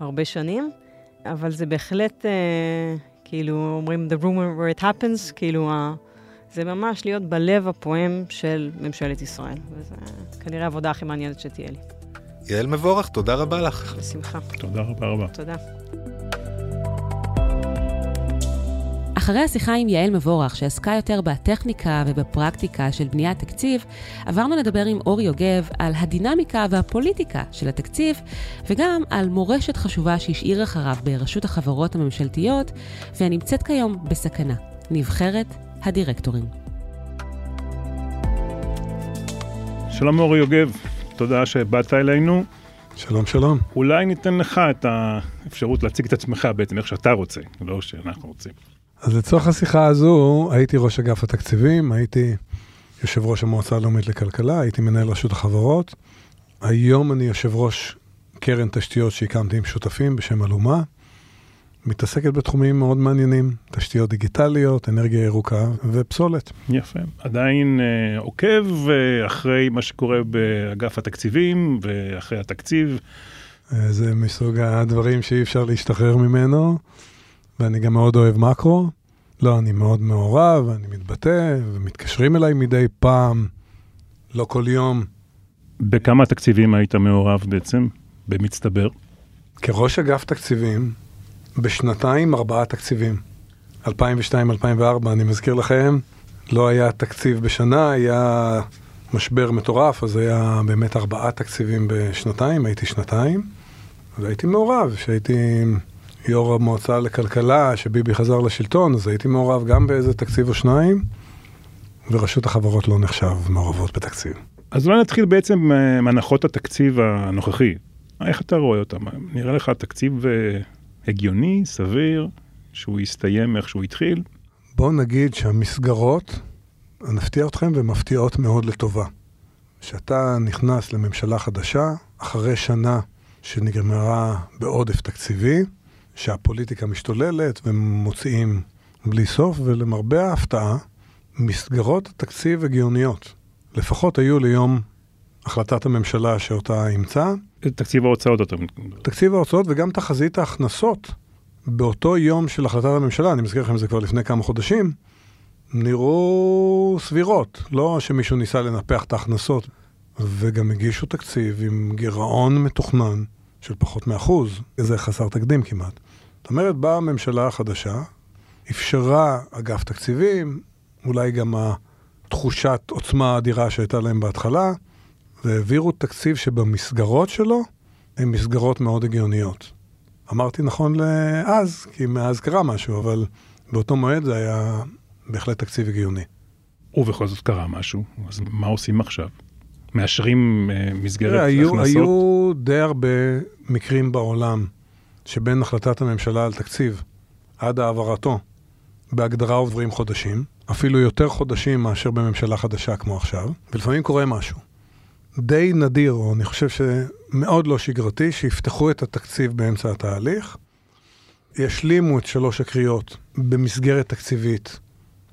הרבה שנים, אבל זה בהחלט, אה, כאילו, אומרים, the room where it happens, כאילו, זה ממש להיות בלב הפועם של ממשלת ישראל. וזו כנראה העבודה הכי מעניינת שתהיה לי. יעל מבורך, תודה רבה לך. בשמחה. תודה רבה רבה. תודה. אחרי השיחה עם יעל מבורך, שעסקה יותר בטכניקה ובפרקטיקה של בניית תקציב, עברנו לדבר עם אור יוגב על הדינמיקה והפוליטיקה של התקציב, וגם על מורשת חשובה שהשאיר אחריו ברשות החברות הממשלתיות, והנמצאת כיום בסכנה, נבחרת הדירקטורים. שלום אורי יוגב, תודה שבאת אלינו. שלום, שלום. אולי ניתן לך את האפשרות להציג את עצמך בעצם איך שאתה רוצה, לא שאנחנו רוצים. אז לצורך השיחה הזו, הייתי ראש אגף התקציבים, הייתי יושב ראש המועצה הלאומית לכלכלה, הייתי מנהל רשות החברות. היום אני יושב ראש קרן תשתיות שהקמתי עם שותפים בשם אלומה, מתעסקת בתחומים מאוד מעניינים, תשתיות דיגיטליות, אנרגיה ירוקה ופסולת. יפה. עדיין אה, עוקב אה, אחרי מה שקורה באגף התקציבים ואחרי התקציב. אה, זה מסוג הדברים שאי אפשר להשתחרר ממנו, ואני גם מאוד אוהב מקרו. לא, אני מאוד מעורב, אני מתבטא, ומתקשרים אליי מדי פעם, לא כל יום. בכמה תקציבים היית מעורב בעצם, במצטבר? כראש אגף תקציבים, בשנתיים ארבעה תקציבים. 2002-2004, אני מזכיר לכם, לא היה תקציב בשנה, היה משבר מטורף, אז היה באמת ארבעה תקציבים בשנתיים, הייתי שנתיים, והייתי מעורב, שהייתי יו"ר המועצה לכלכלה, שביבי חזר לשלטון, אז הייתי מעורב גם באיזה תקציב או שניים, ורשות החברות לא נחשב מעורבות בתקציב. אז אולי נתחיל בעצם אה, מהנחות התקציב הנוכחי. איך אתה רואה אותם? נראה לך תקציב אה, הגיוני, סביר, שהוא יסתיים איך שהוא התחיל? בואו נגיד שהמסגרות, נפתיע אתכם, ומפתיעות מאוד לטובה. כשאתה נכנס לממשלה חדשה, אחרי שנה שנגמרה בעודף תקציבי, שהפוליטיקה משתוללת ומוציאים בלי סוף, ולמרבה ההפתעה, מסגרות התקציב הגיוניות. לפחות היו ליום החלטת הממשלה שאותה אימצה. תקציב ההוצאות מתכוון. תקציב ההוצאות וגם תחזית ההכנסות. באותו יום של החלטת הממשלה, אני מזכיר לכם זה כבר לפני כמה חודשים, נראו סבירות. לא שמישהו ניסה לנפח את ההכנסות, וגם הגישו תקציב עם גירעון מתוכנן של פחות מאחוז, זה חסר תקדים כמעט. זאת אומרת, באה הממשלה החדשה, אפשרה אגף תקציבים, אולי גם התחושת עוצמה אדירה שהייתה להם בהתחלה, והעבירו תקציב שבמסגרות שלו הן מסגרות מאוד הגיוניות. אמרתי נכון לאז, כי מאז קרה משהו, אבל באותו מועד זה היה בהחלט תקציב הגיוני. ובכל זאת קרה משהו, אז מה עושים עכשיו? מאשרים uh, מסגרת היו, הכנסות? היו די הרבה מקרים בעולם שבין החלטת הממשלה על תקציב עד העברתו, בהגדרה עוברים חודשים, אפילו יותר חודשים מאשר בממשלה חדשה כמו עכשיו, ולפעמים קורה משהו. די נדיר, או אני חושב שמאוד לא שגרתי, שיפתחו את התקציב באמצע התהליך, ישלימו את שלוש הקריאות במסגרת תקציבית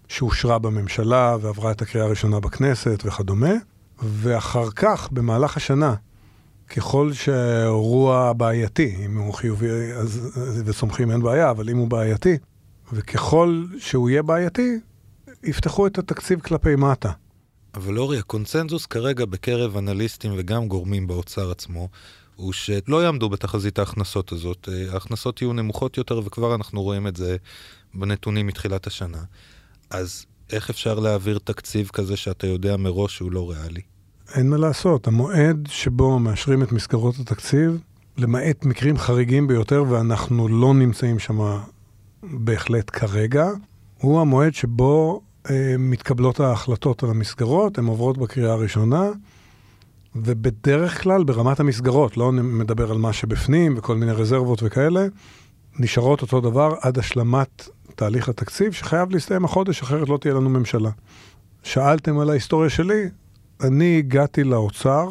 שאושרה בממשלה ועברה את הקריאה הראשונה בכנסת וכדומה, ואחר כך, במהלך השנה, ככל שאירוע בעייתי, אם הוא חיובי אז, וסומכים אין בעיה, אבל אם הוא בעייתי, וככל שהוא יהיה בעייתי, יפתחו את התקציב כלפי מטה. אבל אורי, הקונצנזוס כרגע בקרב אנליסטים וגם גורמים באוצר עצמו, הוא שלא יעמדו בתחזית ההכנסות הזאת. אה, ההכנסות יהיו נמוכות יותר, וכבר אנחנו רואים את זה בנתונים מתחילת השנה. אז איך אפשר להעביר תקציב כזה שאתה יודע מראש שהוא לא ריאלי? אין מה לעשות, המועד שבו מאשרים את מסגרות התקציב, למעט מקרים חריגים ביותר, ואנחנו לא נמצאים שם בהחלט כרגע, הוא המועד שבו אה, מתקבלות ההחלטות על המסגרות, הן עוברות בקריאה הראשונה, ובדרך כלל ברמת המסגרות, לא מדבר על מה שבפנים וכל מיני רזרבות וכאלה, נשארות אותו דבר עד השלמת תהליך התקציב, שחייב להסתיים החודש, אחרת לא תהיה לנו ממשלה. שאלתם על ההיסטוריה שלי, אני הגעתי לאוצר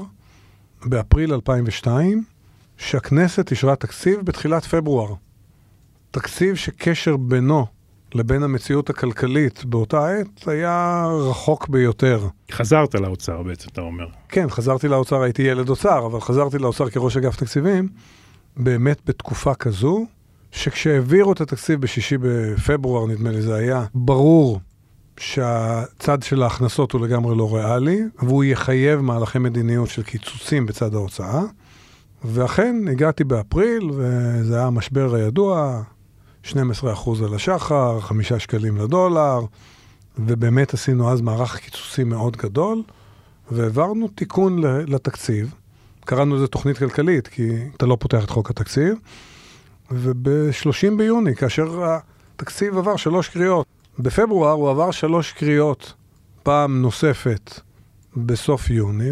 באפריל 2002, שהכנסת אישרה תקציב בתחילת פברואר. תקציב שקשר בינו לבין המציאות הכלכלית באותה עת היה רחוק ביותר. חזרת לאוצר בעצם, אתה אומר. כן, חזרתי לאוצר, הייתי ילד אוצר, אבל חזרתי לאוצר כראש אגף תקציבים, באמת בתקופה כזו, שכשהעבירו את התקציב בשישי בפברואר, נדמה לי זה היה, ברור שהצד של ההכנסות הוא לגמרי לא ריאלי, והוא יחייב מהלכי מדיניות של קיצוצים בצד ההוצאה. ואכן, הגעתי באפריל, וזה היה המשבר הידוע, 12% על השחר, 5 שקלים לדולר, ובאמת עשינו אז מערך קיצוצים מאוד גדול, והעברנו תיקון לתקציב. קראנו לזה תוכנית כלכלית, כי אתה לא פותח את חוק התקציב. וב-30 ביוני, כאשר התקציב עבר שלוש קריאות, בפברואר הוא עבר שלוש קריאות פעם נוספת בסוף יוני,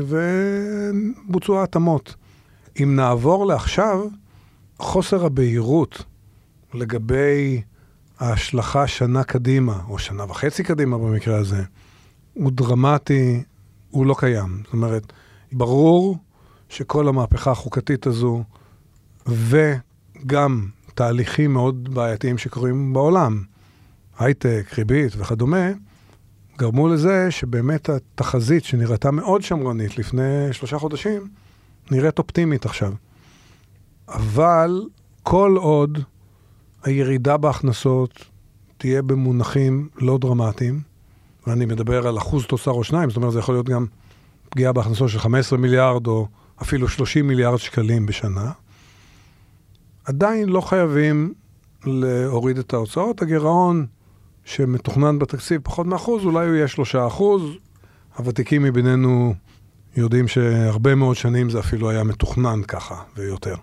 ובוצעו ההתאמות. אם נעבור לעכשיו, חוסר הבהירות לגבי ההשלכה שנה קדימה, או שנה וחצי קדימה במקרה הזה, הוא דרמטי, הוא לא קיים. זאת אומרת, ברור שכל המהפכה החוקתית הזו, וגם תהליכים מאוד בעייתיים שקורים בעולם, הייטק, ריבית וכדומה, גרמו לזה שבאמת התחזית שנראתה מאוד שמרנית לפני שלושה חודשים, נראית אופטימית עכשיו. אבל כל עוד הירידה בהכנסות תהיה במונחים לא דרמטיים, ואני מדבר על אחוז תוצר או שניים, זאת אומרת, זה יכול להיות גם פגיעה בהכנסות של 15 מיליארד או אפילו 30 מיליארד שקלים בשנה, עדיין לא חייבים להוריד את ההוצאות. הגירעון שמתוכנן בתקציב פחות מאחוז, אולי הוא יהיה שלושה אחוז. הוותיקים מבינינו יודעים שהרבה מאוד שנים זה אפילו היה מתוכנן ככה ויותר.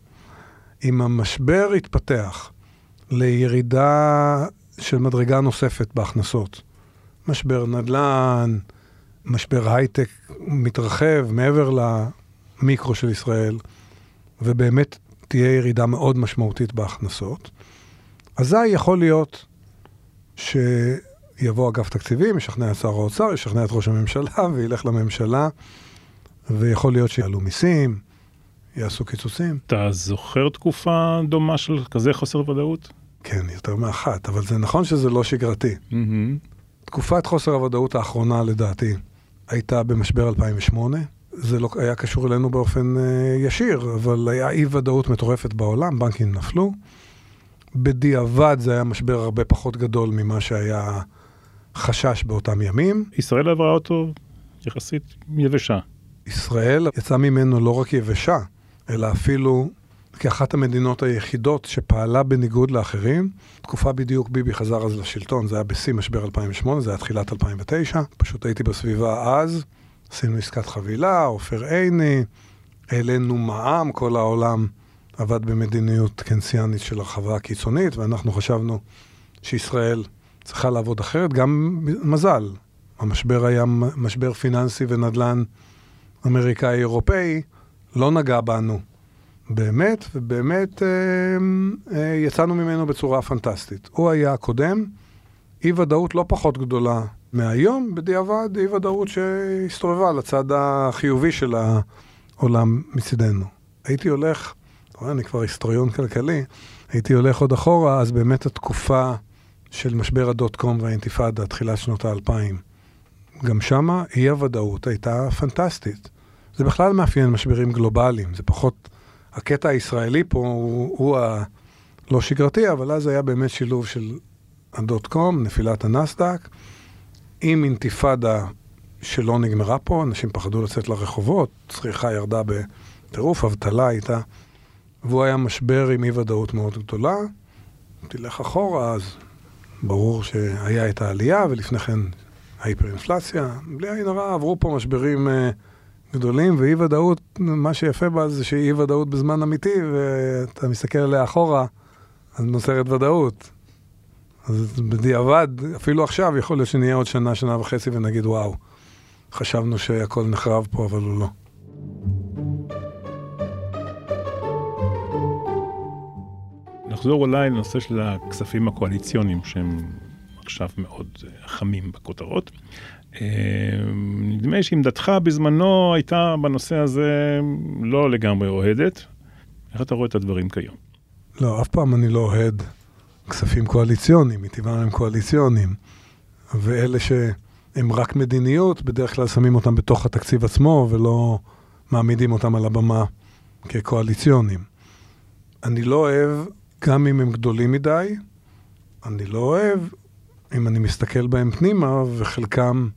אם המשבר יתפתח לירידה של מדרגה נוספת בהכנסות, משבר נדל"ן, משבר הייטק מתרחב מעבר למיקרו של ישראל, ובאמת תהיה ירידה מאוד משמעותית בהכנסות, אזי יכול להיות שיבוא אגף תקציבים, ישכנע את שר האוצר, ישכנע את ראש הממשלה וילך לממשלה, ויכול להיות שיעלו מיסים, יעשו קיצוצים. אתה זוכר תקופה דומה של כזה חוסר ודאות? כן, יותר מאחת, אבל זה נכון שזה לא שגרתי. Mm-hmm. תקופת חוסר הוודאות האחרונה, לדעתי, הייתה במשבר 2008. זה לא היה קשור אלינו באופן uh, ישיר, אבל היה אי ודאות מטורפת בעולם, בנקים נפלו. בדיעבד זה היה משבר הרבה פחות גדול ממה שהיה חשש באותם ימים. ישראל עברה אותו יחסית יבשה. ישראל יצאה ממנו לא רק יבשה, אלא אפילו כאחת המדינות היחידות שפעלה בניגוד לאחרים. תקופה בדיוק ביבי חזר אז לשלטון, זה היה בשיא משבר 2008, זה היה תחילת 2009. פשוט הייתי בסביבה אז, עשינו עסקת חבילה, עופר עיני, העלינו מע"מ, כל העולם עבד במדיניות קנסיאנית של הרחבה קיצונית, ואנחנו חשבנו שישראל צריכה לעבוד אחרת. גם מזל, המשבר היה משבר פיננסי ונדל"ן אמריקאי-אירופאי, לא נגע בנו. באמת, ובאמת אה, אה, יצאנו ממנו בצורה פנטסטית. הוא היה הקודם, אי ודאות לא פחות גדולה מהיום, בדיעבד אי ודאות שהסתובבה לצד החיובי של העולם מצידנו. הייתי הולך, אני כבר היסטוריון כלכלי, הייתי הולך עוד אחורה, אז באמת התקופה של משבר הדוט קום והאינתיפאדה, תחילת שנות האלפיים, גם שמה אי הוודאות הייתה פנטסטית. זה בכלל מאפיין משברים גלובליים, זה פחות... הקטע הישראלי פה הוא, הוא הלא שגרתי, אבל אז היה באמת שילוב של הדוט קום, נפילת הנסדק, עם אינתיפאדה שלא נגמרה פה, אנשים פחדו לצאת לרחובות, צריכה ירדה בטירוף, אבטלה הייתה, והוא היה משבר עם אי ודאות מאוד גדולה. תלך אחורה, אז ברור שהיה את העלייה, ולפני כן ההיפר-אינפלציה. בלי עין הרע עברו פה משברים... אה, גדולים, ואי ודאות, מה שיפה בה זה שאי ודאות בזמן אמיתי, ואתה מסתכל עליה אחורה, אז נוצרת ודאות. אז בדיעבד, אפילו עכשיו, יכול להיות שנהיה עוד שנה, שנה וחצי, ונגיד, וואו, חשבנו שהכל נחרב פה, אבל הוא לא. נחזור אולי לנושא של הכספים הקואליציוניים, שהם עכשיו מאוד חמים בכותרות. אמ, נדמה שעמדתך בזמנו הייתה בנושא הזה לא לגמרי אוהדת. איך אתה רואה את הדברים כיום? לא, אף פעם אני לא אוהד כספים קואליציוניים, מטבעם הם קואליציוניים. ואלה שהם רק מדיניות, בדרך כלל שמים אותם בתוך התקציב עצמו ולא מעמידים אותם על הבמה כקואליציונים. אני לא אוהב, גם אם הם גדולים מדי, אני לא אוהב אם אני מסתכל בהם פנימה, וחלקם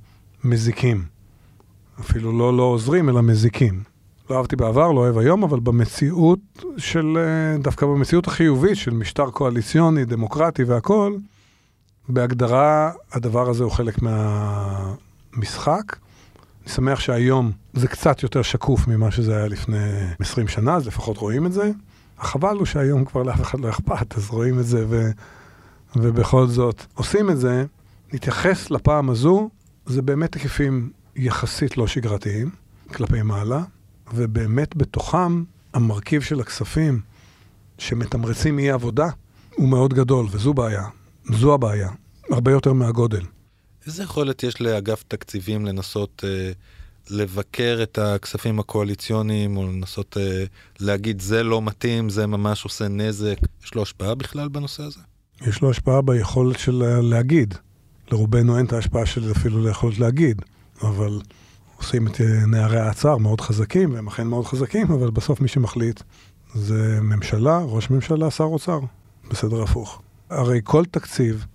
מזיקים. אפילו לא לא עוזרים, אלא מזיקים. לא אהבתי בעבר, לא אוהב היום, אבל במציאות של, אה, דווקא במציאות החיובית של משטר קואליציוני, דמוקרטי והכול, בהגדרה הדבר הזה הוא חלק מהמשחק. אני שמח שהיום זה קצת יותר שקוף ממה שזה היה לפני 20 שנה, אז לפחות רואים את זה. החבל הוא שהיום כבר לאף אחד לא אכפת, אז רואים את זה ו... ובכל זאת עושים את זה. נתייחס לפעם הזו זה באמת היקפים יחסית לא שגרתיים כלפי מעלה, ובאמת בתוכם המרכיב של הכספים שמתמרצים אי עבודה הוא מאוד גדול, וזו בעיה. זו הבעיה, הרבה יותר מהגודל. איזה יכולת יש לאגף תקציבים לנסות אה, לבקר את הכספים הקואליציוניים, או לנסות אה, להגיד זה לא מתאים, זה ממש עושה נזק. יש לו השפעה בכלל בנושא הזה? יש לו השפעה ביכולת של להגיד. לרובנו אין את ההשפעה של אפילו ליכולת להגיד, אבל עושים את אה, נערי האצר מאוד חזקים, והם אכן מאוד חזקים, אבל בסוף מי שמחליט זה ממשלה, ראש ממשלה, שר אוצר, בסדר הפוך. הרי כל תקציב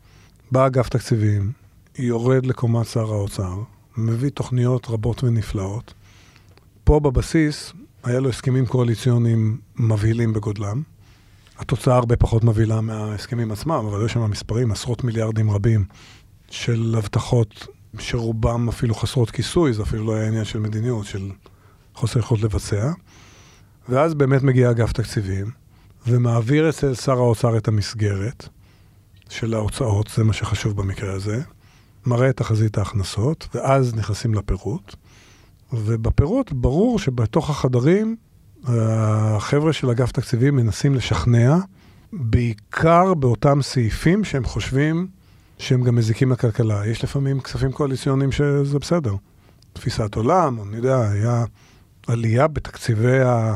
בא אגף תקציבים, יורד לקומת שר האוצר, מביא תוכניות רבות ונפלאות. פה בבסיס היה לו הסכמים קואליציוניים מבהילים בגודלם. התוצאה הרבה פחות מבהילה מההסכמים עצמם, אבל יש שם מספרים, עשרות מיליארדים רבים של הבטחות שרובם אפילו חסרות כיסוי, זה אפילו לא היה עניין של מדיניות, של חוסר יכולת לבצע. ואז באמת מגיע אגף תקציבים, ומעביר אצל שר האוצר את המסגרת של ההוצאות, זה מה שחשוב במקרה הזה, מראה את תחזית ההכנסות, ואז נכנסים לפירוט. ובפירוט ברור שבתוך החדרים החבר'ה של אגף תקציבים מנסים לשכנע, בעיקר באותם סעיפים שהם חושבים שהם גם מזיקים לכלכלה. יש לפעמים כספים קואליציוניים שזה בסדר. תפיסת עולם, אני יודע, היה עלייה בתקציבי ה...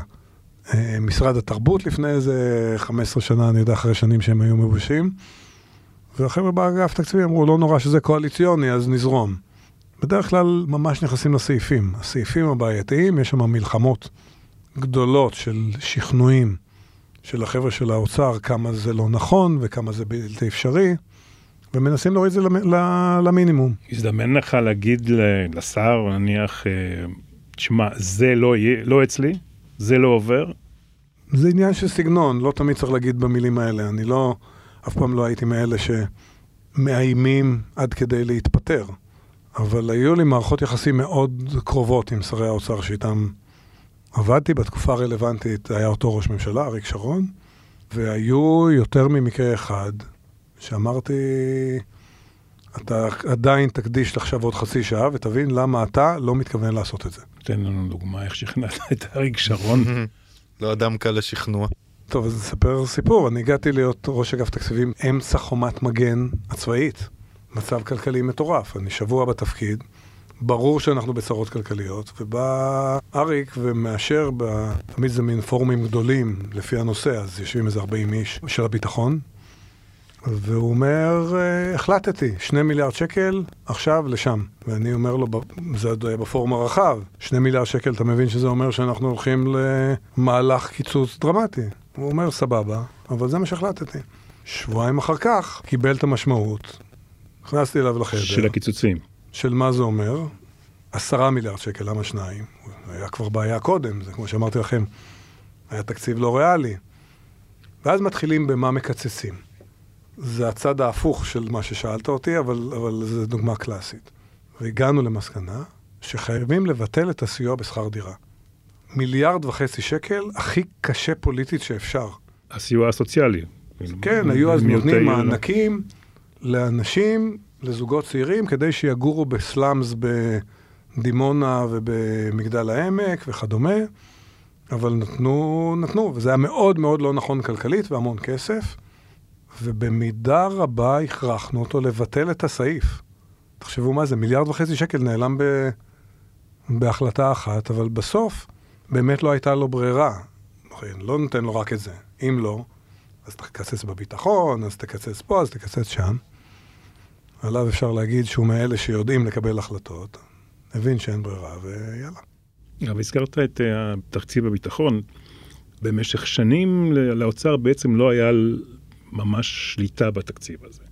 אה, משרד התרבות לפני איזה 15 שנה, אני יודע, אחרי שנים שהם היו מבושים. והחבר'ה באגף תקציבי אמרו, לא נורא שזה קואליציוני, אז נזרום. בדרך כלל ממש נכנסים לסעיפים. הסעיפים הבעייתיים, יש שם מלחמות גדולות של שכנועים של החבר'ה של האוצר, כמה זה לא נכון וכמה זה בלתי אפשרי. ומנסים להוריד את זה למינימום. הזדמן לך להגיד לשר, נניח, תשמע, אה, זה לא, יהיה, לא אצלי, זה לא עובר? זה עניין של סגנון, לא תמיד צריך להגיד במילים האלה. אני לא, אף פעם לא הייתי מאלה שמאיימים עד כדי להתפטר. אבל היו לי מערכות יחסים מאוד קרובות עם שרי האוצר שאיתם עבדתי. בתקופה הרלוונטית היה אותו ראש ממשלה, אריק שרון, והיו יותר ממקרה אחד שאמרתי, אתה עדיין תקדיש עכשיו עוד חצי שעה ותבין למה אתה לא מתכוון לעשות את זה. תן לנו דוגמה איך שכנעת את אריק שרון. לא אדם קל לשכנוע. טוב, אז נספר סיפור. אני הגעתי להיות ראש אגף תקציבים אמצע חומת מגן הצבאית. מצב כלכלי מטורף. אני שבוע בתפקיד, ברור שאנחנו בצרות כלכליות, ובא אריק ומאשר, תמיד זה מין פורומים גדולים לפי הנושא, אז יושבים איזה 40 איש של הביטחון, והוא אומר, אה, החלטתי, שני מיליארד שקל, עכשיו לשם. ואני אומר לו, זה עוד היה בפורום הרחב, שני מיליארד שקל, אתה מבין שזה אומר שאנחנו הולכים למהלך קיצוץ דרמטי. הוא אומר, סבבה, אבל זה מה שהחלטתי. שבועיים אחר כך קיבל את המשמעות, נכנסתי אליו לחדר. של הקיצוצים. של מה זה אומר? עשרה מיליארד שקל, למה שניים? היה כבר בעיה קודם, זה כמו שאמרתי לכם, היה תקציב לא ריאלי. ואז מתחילים במה מקצצים. זה הצד ההפוך של מה ששאלת אותי, אבל, אבל זו דוגמה קלאסית. והגענו למסקנה שחייבים לבטל את הסיוע בשכר דירה. מיליארד וחצי שקל, הכי קשה פוליטית שאפשר. הסיוע הסוציאלי. כן, היו אז נותנים מענקים לאנשים, לזוגות צעירים, כדי שיגורו בסלאמס בדימונה ובמגדל העמק וכדומה, אבל נתנו, נתנו, וזה היה מאוד מאוד לא נכון כלכלית והמון כסף. ובמידה רבה הכרחנו אותו לבטל את הסעיף. תחשבו מה זה, מיליארד וחצי שקל נעלם ב... בהחלטה אחת, אבל בסוף באמת לא הייתה לו ברירה. לא נותן לו רק את זה. אם לא, אז תקצץ בביטחון, אז תקצץ פה, אז תקצץ שם. עליו אפשר להגיד שהוא מאלה שיודעים לקבל החלטות, הבין שאין ברירה, ויאללה. אבל הזכרת את uh, תקציב הביטחון. במשך שנים לאוצר בעצם לא היה ממש שליטה בתקציב הזה.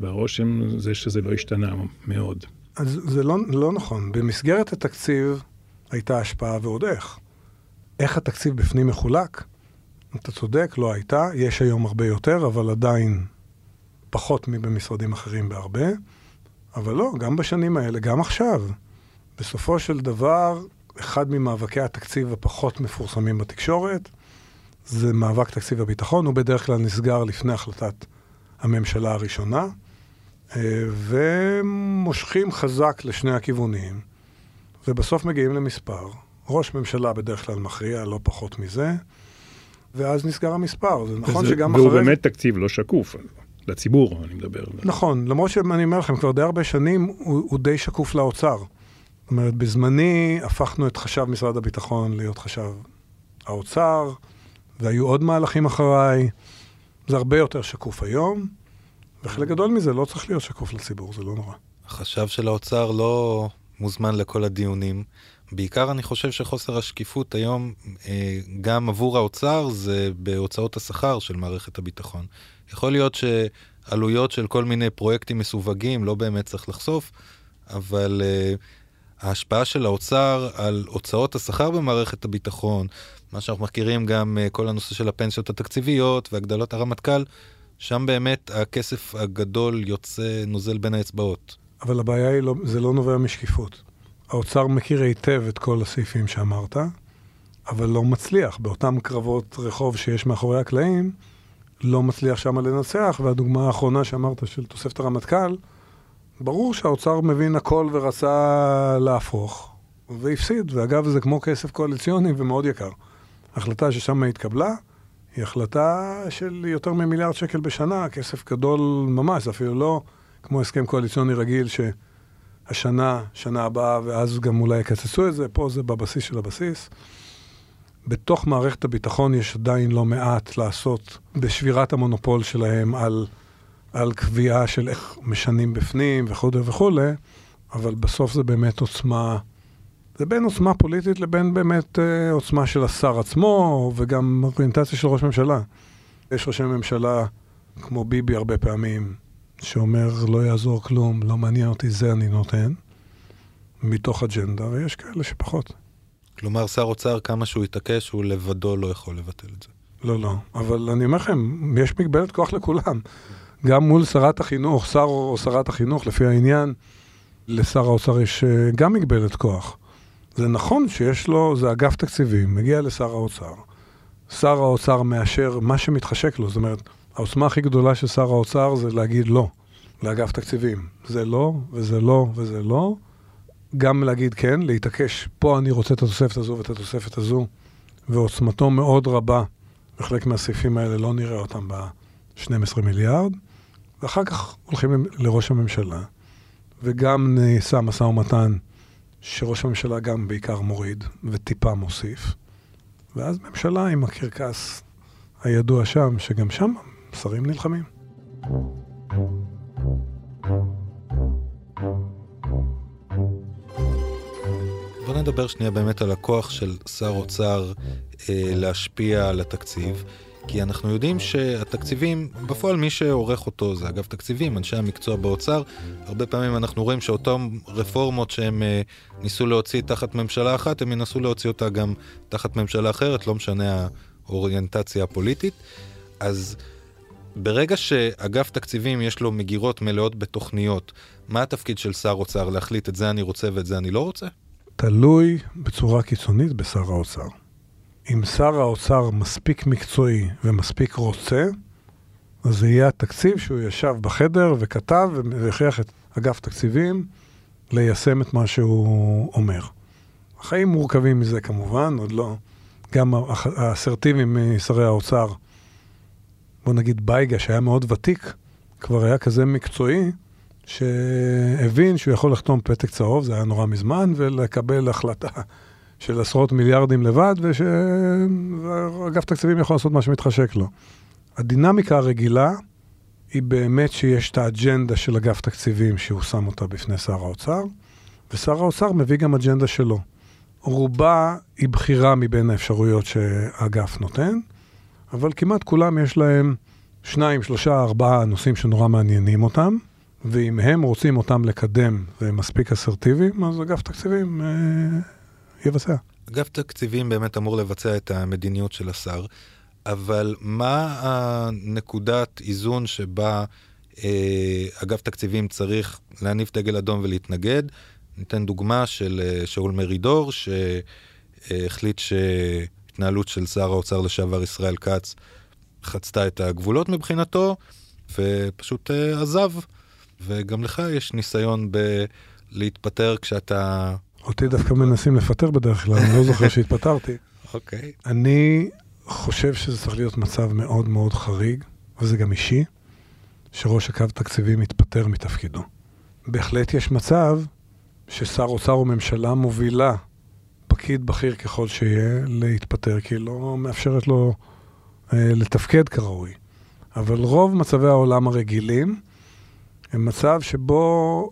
והרושם זה שזה לא השתנה מאוד. אז זה לא, לא נכון. במסגרת התקציב הייתה השפעה ועוד איך. איך התקציב בפנים מחולק? אתה צודק, לא הייתה. יש היום הרבה יותר, אבל עדיין פחות מבמשרדים אחרים בהרבה. אבל לא, גם בשנים האלה, גם עכשיו. בסופו של דבר, אחד ממאבקי התקציב הפחות מפורסמים בתקשורת, זה מאבק תקציב הביטחון, הוא בדרך כלל נסגר לפני החלטת הממשלה הראשונה, אה, ומושכים חזק לשני הכיוונים, ובסוף מגיעים למספר. ראש ממשלה בדרך כלל מכריע, לא פחות מזה, ואז נסגר המספר. זה נכון וזה, שגם והוא אחרי... והוא באמת תקציב לא שקוף. לציבור, אני מדבר. נכון, למרות שאני אומר לכם, כבר די הרבה שנים הוא, הוא די שקוף לאוצר. זאת אומרת, בזמני הפכנו את חשב משרד הביטחון להיות חשב האוצר, והיו עוד מהלכים אחריי. זה הרבה יותר שקוף היום, וחלק גדול מזה לא צריך להיות שקוף לציבור, זה לא נורא. החשב של האוצר לא מוזמן לכל הדיונים. בעיקר אני חושב שחוסר השקיפות היום, אה, גם עבור האוצר, זה בהוצאות השכר של מערכת הביטחון. יכול להיות שעלויות של כל מיני פרויקטים מסווגים לא באמת צריך לחשוף, אבל uh, ההשפעה של האוצר על הוצאות השכר במערכת הביטחון, מה שאנחנו מכירים גם uh, כל הנושא של הפנסיות התקציביות והגדלות הרמטכ"ל, שם באמת הכסף הגדול יוצא, נוזל בין האצבעות. אבל הבעיה היא, לא, זה לא נובע משקיפות. האוצר מכיר היטב את כל הסעיפים שאמרת, אבל לא מצליח. באותם קרבות רחוב שיש מאחורי הקלעים, לא מצליח שם לנצח, והדוגמה האחרונה שאמרת של תוספת הרמטכ"ל, ברור שהאוצר מבין הכל ורצה להפוך, והפסיד. ואגב, זה כמו כסף קואליציוני ומאוד יקר. החלטה ששם התקבלה, היא החלטה של יותר ממיליארד שקל בשנה, כסף גדול ממש, אפילו לא כמו הסכם קואליציוני רגיל שהשנה, שנה הבאה, ואז גם אולי יקצצו את זה, פה זה בבסיס של הבסיס. בתוך מערכת הביטחון יש עדיין לא מעט לעשות בשבירת המונופול שלהם על, על קביעה של איך משנים בפנים וכולי וכולי, אבל בסוף זה באמת עוצמה, זה בין עוצמה פוליטית לבין באמת אה, עוצמה של השר עצמו, וגם אוריינטציה של ראש ממשלה. יש ראשי ממשלה, כמו ביבי הרבה פעמים, שאומר לא יעזור כלום, לא מעניין אותי, זה אני נותן, מתוך אג'נדה, ויש כאלה שפחות. כלומר, שר אוצר, כמה שהוא יתעקש, הוא לבדו לא יכול לבטל את זה. לא, לא. אבל אני אומר לכם, יש מגבלת כוח לכולם. גם מול שרת החינוך, שר או שרת החינוך, לפי העניין, לשר האוצר יש אה, גם מגבלת כוח. זה נכון שיש לו, זה אגף תקציבים, מגיע לשר האוצר. שר האוצר מאשר מה שמתחשק לו. זאת אומרת, העוצמה הכי גדולה של שר האוצר זה להגיד לא לאגף תקציבים. זה לא, וזה לא, וזה לא. גם להגיד כן, להתעקש, פה אני רוצה את התוספת הזו ואת התוספת הזו, ועוצמתו מאוד רבה, וחלק מהסעיפים האלה לא נראה אותם ב-12 מיליארד, ואחר כך הולכים לראש הממשלה, וגם נעשה משא ומתן שראש הממשלה גם בעיקר מוריד, וטיפה מוסיף, ואז ממשלה עם הקרקס הידוע שם, שגם שם שרים נלחמים. בוא נדבר שנייה באמת על הכוח של שר אוצר אה, להשפיע על התקציב. כי אנחנו יודעים שהתקציבים, בפועל מי שעורך אותו זה אגב תקציבים, אנשי המקצוע באוצר. הרבה פעמים אנחנו רואים שאותן רפורמות שהם אה, ניסו להוציא תחת ממשלה אחת, הם ינסו להוציא אותה גם תחת ממשלה אחרת, לא משנה האוריינטציה הפוליטית. אז ברגע שאגף תקציבים יש לו מגירות מלאות בתוכניות, מה התפקיד של שר אוצר? להחליט את זה אני רוצה ואת זה אני לא רוצה? תלוי בצורה קיצונית בשר האוצר. אם שר האוצר מספיק מקצועי ומספיק רוצה, אז זה יהיה התקציב שהוא ישב בחדר וכתב והכריח את אגף תקציבים ליישם את מה שהוא אומר. החיים מורכבים מזה כמובן, עוד לא. גם האסרטיביים משרי האוצר, בוא נגיד בייגה שהיה מאוד ותיק, כבר היה כזה מקצועי, שהבין שהוא יכול לחתום פתק צהוב, זה היה נורא מזמן, ולקבל החלטה של עשרות מיליארדים לבד, ושאגף תקציבים יכול לעשות מה שמתחשק לו. הדינמיקה הרגילה היא באמת שיש את האג'נדה של אגף תקציבים שהוא שם אותה בפני שר האוצר, ושר האוצר מביא גם אג'נדה שלו. רובה היא בחירה מבין האפשרויות שהאגף נותן, אבל כמעט כולם יש להם שניים, שלושה, ארבעה נושאים שנורא מעניינים אותם. ואם הם רוצים אותם לקדם והם מספיק אסרטיביים, אז אגף תקציבים אה, יבצע. אגף תקציבים באמת אמור לבצע את המדיניות של השר, אבל מה הנקודת איזון שבה אה, אגף תקציבים צריך להניף דגל אדום ולהתנגד? ניתן דוגמה של אה, שאול מרידור, שהחליט שהתנהלות של שר האוצר לשעבר ישראל כץ חצתה את הגבולות מבחינתו, ופשוט אה, עזב. וגם לך יש ניסיון בלהתפטר כשאתה... אותי דווקא מנסים לפטר בדרך כלל, אני לא זוכר שהתפטרתי. אוקיי. אני חושב שזה צריך להיות מצב מאוד מאוד חריג, וזה גם אישי, שראש הקו תקציבי מתפטר מתפקידו. בהחלט יש מצב ששר אוצר או ממשלה מובילה פקיד בכיר ככל שיהיה להתפטר, כי היא לא מאפשרת לו אה, לתפקד כראוי. אבל רוב מצבי העולם הרגילים הם מצב שבו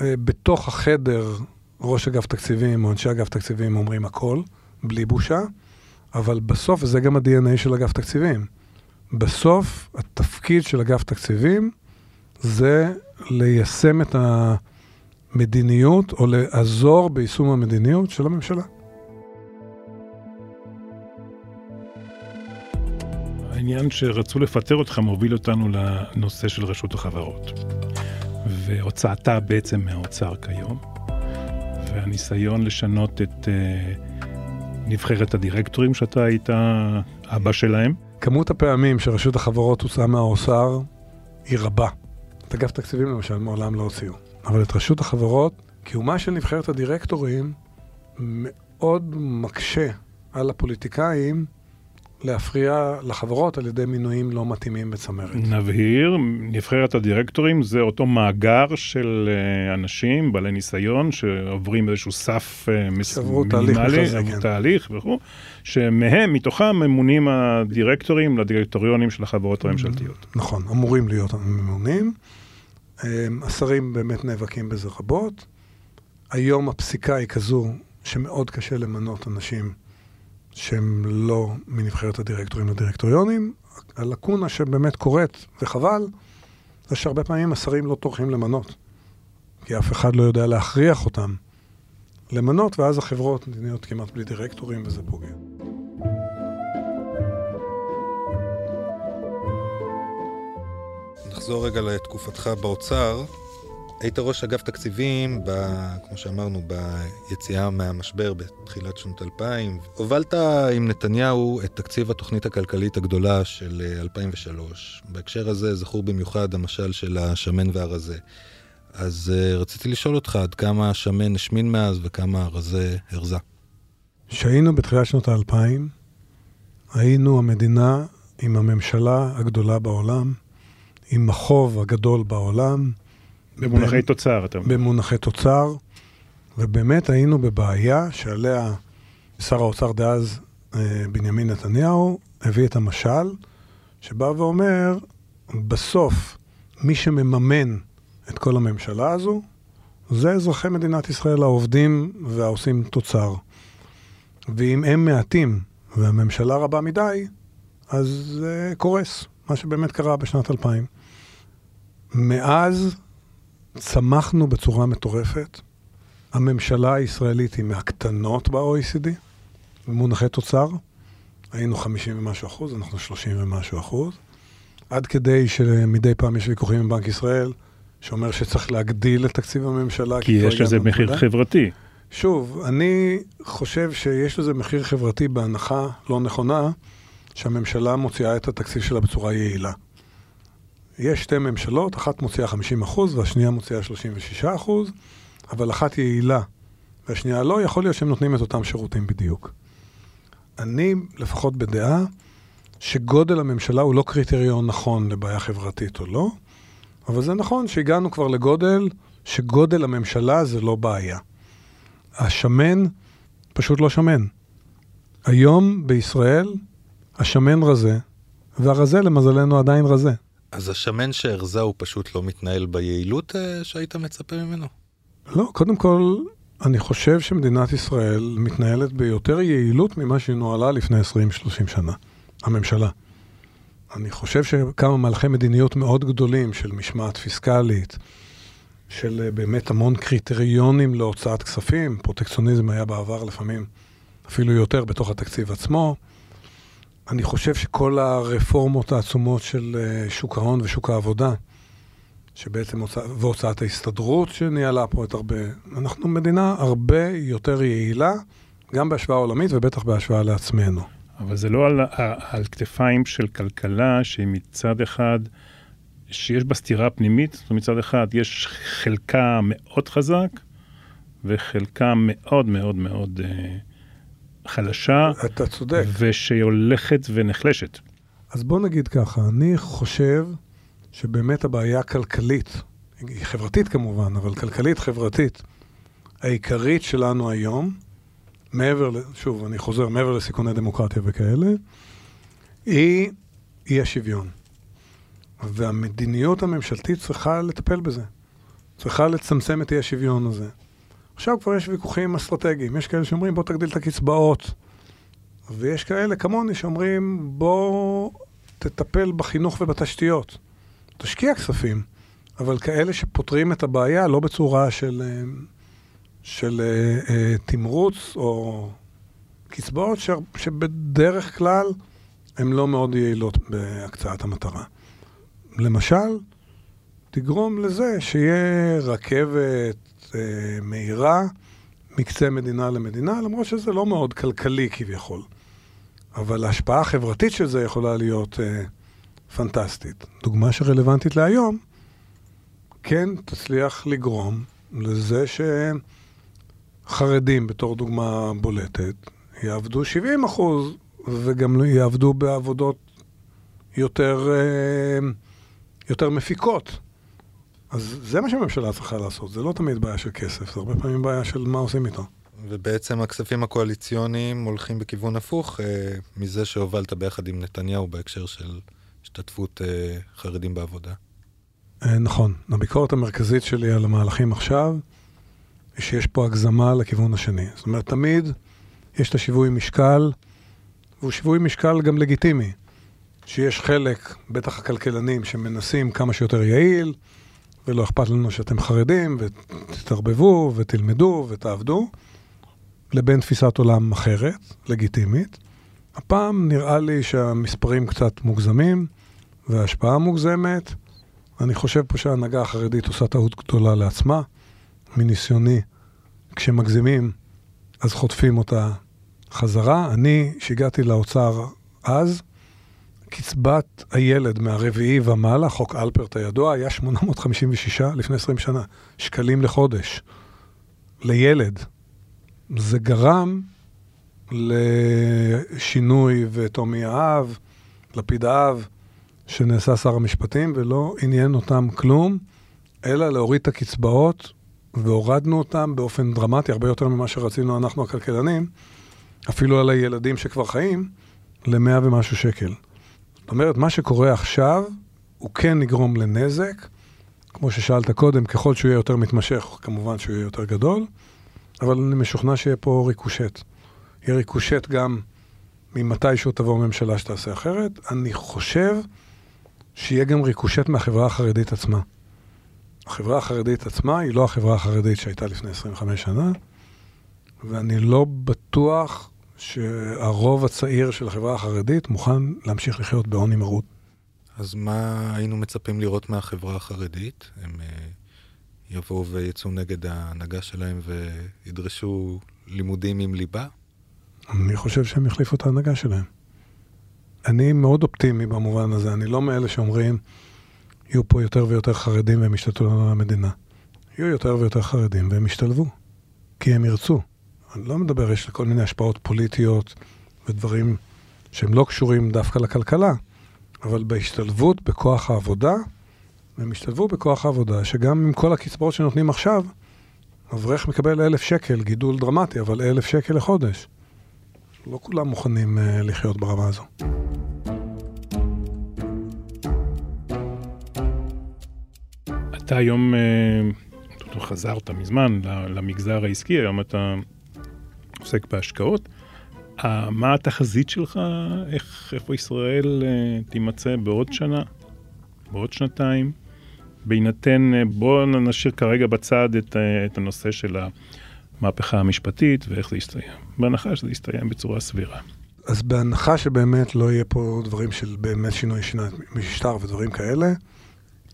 אה, בתוך החדר ראש אגף תקציבים או אנשי אגף תקציבים אומרים הכל, בלי בושה, אבל בסוף, וזה גם ה-DNA של אגף תקציבים, בסוף התפקיד של אגף תקציבים זה ליישם את המדיניות או לעזור ביישום המדיניות של הממשלה. העניין שרצו לפטר אותך מוביל אותנו לנושא של רשות החברות. והוצאתה בעצם מהאוצר כיום, והניסיון לשנות את uh, נבחרת הדירקטורים שאתה היית אבא שלהם. כמות הפעמים שרשות החברות הוצאה מהאוצר היא רבה. את אגף תקציבים למשל מעולם לא הוציאו. אבל את רשות החברות, קיומה של נבחרת הדירקטורים מאוד מקשה על הפוליטיקאים להפריע לחברות על ידי מינויים לא מתאימים בצמרת. נבהיר, נבחרת הדירקטורים זה אותו מאגר של אה, אנשים בעלי ניסיון שעוברים איזשהו סף אה, מינימלי, עברו כן. תהליך וכו', שמהם, מתוכם ממונים הדירקטורים לדירקטוריונים של החברות הממשלתיות. נכון, אמורים להיות ממונים. אה, השרים באמת נאבקים בזה רבות. היום הפסיקה היא כזו שמאוד קשה למנות אנשים. שהם לא מנבחרת הדירקטורים לדירקטוריונים. הלקונה שבאמת קורית, וחבל, זה שהרבה פעמים השרים לא טורחים למנות. כי אף אחד לא יודע להכריח אותם למנות, ואז החברות נהיות כמעט בלי דירקטורים, וזה פוגע. נחזור רגע לתקופתך באוצר. היית ראש אגף תקציבים, ב, כמו שאמרנו, ביציאה מהמשבר בתחילת שנות 2000. הובלת עם נתניהו את תקציב התוכנית הכלכלית הגדולה של 2003. אה, בהקשר הזה זכור במיוחד המשל של השמן והרזה. אז uh, רציתי לשאול אותך עד כמה השמן השמין מאז וכמה הרזה הרזה. כשהיינו בתחילת שנות האלפיים, היינו המדינה עם הממשלה הגדולה בעולם, עם החוב הגדול בעולם, במונחי תוצר, אתה אומר. במונחי תוצר, ובאמת היינו בבעיה שעליה שר האוצר דאז, אה, בנימין נתניהו, הביא את המשל, שבא ואומר, בסוף, מי שמממן את כל הממשלה הזו, זה אזרחי מדינת ישראל העובדים והעושים תוצר. ואם הם מעטים והממשלה רבה מדי, אז זה קורס, מה שבאמת קרה בשנת 2000. מאז צמחנו בצורה מטורפת. הממשלה הישראלית היא מהקטנות ב-OECD, במונחי תוצר. היינו 50 ומשהו אחוז, אנחנו 30 ומשהו אחוז. עד כדי שמדי פעם יש ויכוחים עם בנק ישראל, שאומר שצריך להגדיל את תקציב הממשלה. כי, כי יש לזה מחיר מודע. חברתי. שוב, אני חושב שיש לזה מחיר חברתי בהנחה לא נכונה, שהממשלה מוציאה את התקציב שלה בצורה יעילה. יש שתי ממשלות, אחת מוציאה 50 אחוז והשנייה מוציאה 36 אחוז, אבל אחת יעילה והשנייה לא, יכול להיות שהם נותנים את אותם שירותים בדיוק. אני לפחות בדעה שגודל הממשלה הוא לא קריטריון נכון לבעיה חברתית או לא, אבל זה נכון שהגענו כבר לגודל שגודל הממשלה זה לא בעיה. השמן פשוט לא שמן. היום בישראל השמן רזה, והרזה למזלנו עדיין רזה. אז השמן שהרזה הוא פשוט לא מתנהל ביעילות אה, שהיית מצפה ממנו? לא, קודם כל, אני חושב שמדינת ישראל מתנהלת ביותר יעילות ממה שהיא נוהלה לפני 20-30 שנה, הממשלה. אני חושב שכמה מהלכי מדיניות מאוד גדולים של משמעת פיסקלית, של אה, באמת המון קריטריונים להוצאת כספים, פרוטקציוניזם היה בעבר לפעמים אפילו יותר בתוך התקציב עצמו. אני חושב שכל הרפורמות העצומות של אה, שוק ההון ושוק העבודה, שבעצם, הוצא, והוצאת ההסתדרות שניהלה פה את הרבה, אנחנו מדינה הרבה יותר יעילה, גם בהשוואה עולמית ובטח בהשוואה לעצמנו. אבל זה לא על, על כתפיים של כלכלה שהיא מצד אחד, שיש בה סתירה פנימית, מצד אחד יש חלקה מאוד חזק וחלקה מאוד מאוד מאוד... אה, חלשה. אתה צודק. ושהיא הולכת ונחלשת. אז בוא נגיד ככה, אני חושב שבאמת הבעיה הכלכלית, היא חברתית כמובן, אבל כלכלית-חברתית, העיקרית שלנו היום, מעבר, שוב, אני חוזר, מעבר לסיכוני דמוקרטיה וכאלה, היא אי השוויון. והמדיניות הממשלתית צריכה לטפל בזה. צריכה לצמצם את אי השוויון הזה. עכשיו כבר יש ויכוחים אסטרטגיים. יש כאלה שאומרים, בוא תגדיל את הקצבאות. ויש כאלה כמוני שאומרים, בוא תטפל בחינוך ובתשתיות. תשקיע כספים, אבל כאלה שפותרים את הבעיה לא בצורה של, אה, של uh, uh, תמרוץ או קצבאות ש, שבדרך כלל הן לא מאוד יעילות בהקצאת המטרה. למשל, תגרום לזה שיהיה רכבת מהירה מקצה מדינה למדינה, למרות שזה לא מאוד כלכלי כביכול. אבל ההשפעה החברתית של זה יכולה להיות uh, פנטסטית. דוגמה שרלוונטית להיום, כן תצליח לגרום לזה שחרדים, בתור דוגמה בולטת, יעבדו 70 אחוז, וגם יעבדו בעבודות יותר, uh, יותר מפיקות. אז זה מה שהממשלה צריכה לעשות, זה לא תמיד בעיה של כסף, זה הרבה פעמים בעיה של מה עושים איתו. ובעצם הכספים הקואליציוניים הולכים בכיוון הפוך אה, מזה שהובלת ביחד עם נתניהו בהקשר של השתתפות אה, חרדים בעבודה. אה, נכון. הביקורת המרכזית שלי על המהלכים עכשיו, היא שיש פה הגזמה לכיוון השני. זאת אומרת, תמיד יש את השיווי משקל, והוא שיווי משקל גם לגיטימי. שיש חלק, בטח הכלכלנים, שמנסים כמה שיותר יעיל, ולא אכפת לנו שאתם חרדים, ותתערבבו, ותלמדו, ותעבדו. לבין תפיסת עולם אחרת, לגיטימית. הפעם נראה לי שהמספרים קצת מוגזמים, וההשפעה מוגזמת. אני חושב פה שההנהגה החרדית עושה טעות גדולה לעצמה. מניסיוני, כשמגזימים, אז חוטפים אותה חזרה. אני, שהגעתי לאוצר אז, קצבת הילד מהרביעי ומעלה, חוק אלפרט הידוע, היה 856 לפני 20 שנה, שקלים לחודש. לילד. זה גרם לשינוי וטומי האב, לפיד האב, שנעשה שר המשפטים, ולא עניין אותם כלום, אלא להוריד את הקצבאות, והורדנו אותם באופן דרמטי, הרבה יותר ממה שרצינו אנחנו הכלכלנים, אפילו על הילדים שכבר חיים, למאה ומשהו שקל. זאת אומרת, מה שקורה עכשיו, הוא כן יגרום לנזק, כמו ששאלת קודם, ככל שהוא יהיה יותר מתמשך, כמובן שהוא יהיה יותר גדול. אבל אני משוכנע שיהיה פה ריקושט. יהיה ריקושט גם ממתישהו תבוא ממשלה שתעשה אחרת. אני חושב שיהיה גם ריקושט מהחברה החרדית עצמה. החברה החרדית עצמה היא לא החברה החרדית שהייתה לפני 25 שנה, ואני לא בטוח שהרוב הצעיר של החברה החרדית מוכן להמשיך לחיות בעוני מרות. אז מה היינו מצפים לראות מהחברה החרדית? הם uh, יבואו ויצאו נגד ההנהגה שלהם וידרשו לימודים עם ליבה? אני חושב שהם יחליפו את ההנהגה שלהם. אני מאוד אופטימי במובן הזה, אני לא מאלה שאומרים, יהיו פה יותר ויותר חרדים והם ישתתפו לנו למדינה. יהיו יותר ויותר חרדים והם ישתלבו, כי הם ירצו. אני לא מדבר, יש כל מיני השפעות פוליטיות ודברים שהם לא קשורים דווקא לכלכלה, אבל בהשתלבות בכוח העבודה, והם השתלבו בכוח העבודה, שגם עם כל הקצבאות שנותנים עכשיו, אברך מקבל אלף שקל, גידול דרמטי, אבל אלף שקל לחודש. לא כולם מוכנים uh, לחיות ברמה הזו. אתה היום, uh, חזרת מזמן למגזר העסקי, היום אתה עוסק בהשקעות. Uh, מה התחזית שלך? איך, איפה ישראל uh, תימצא בעוד שנה? בעוד שנתיים? בהינתן, אה, בואו נשאיר כרגע בצד את, אה, את הנושא של המהפכה המשפטית ואיך זה יסתיים. בהנחה שזה יסתיים בצורה סבירה. אז בהנחה שבאמת לא יהיה פה דברים של באמת שינוי שינה משטר ודברים כאלה,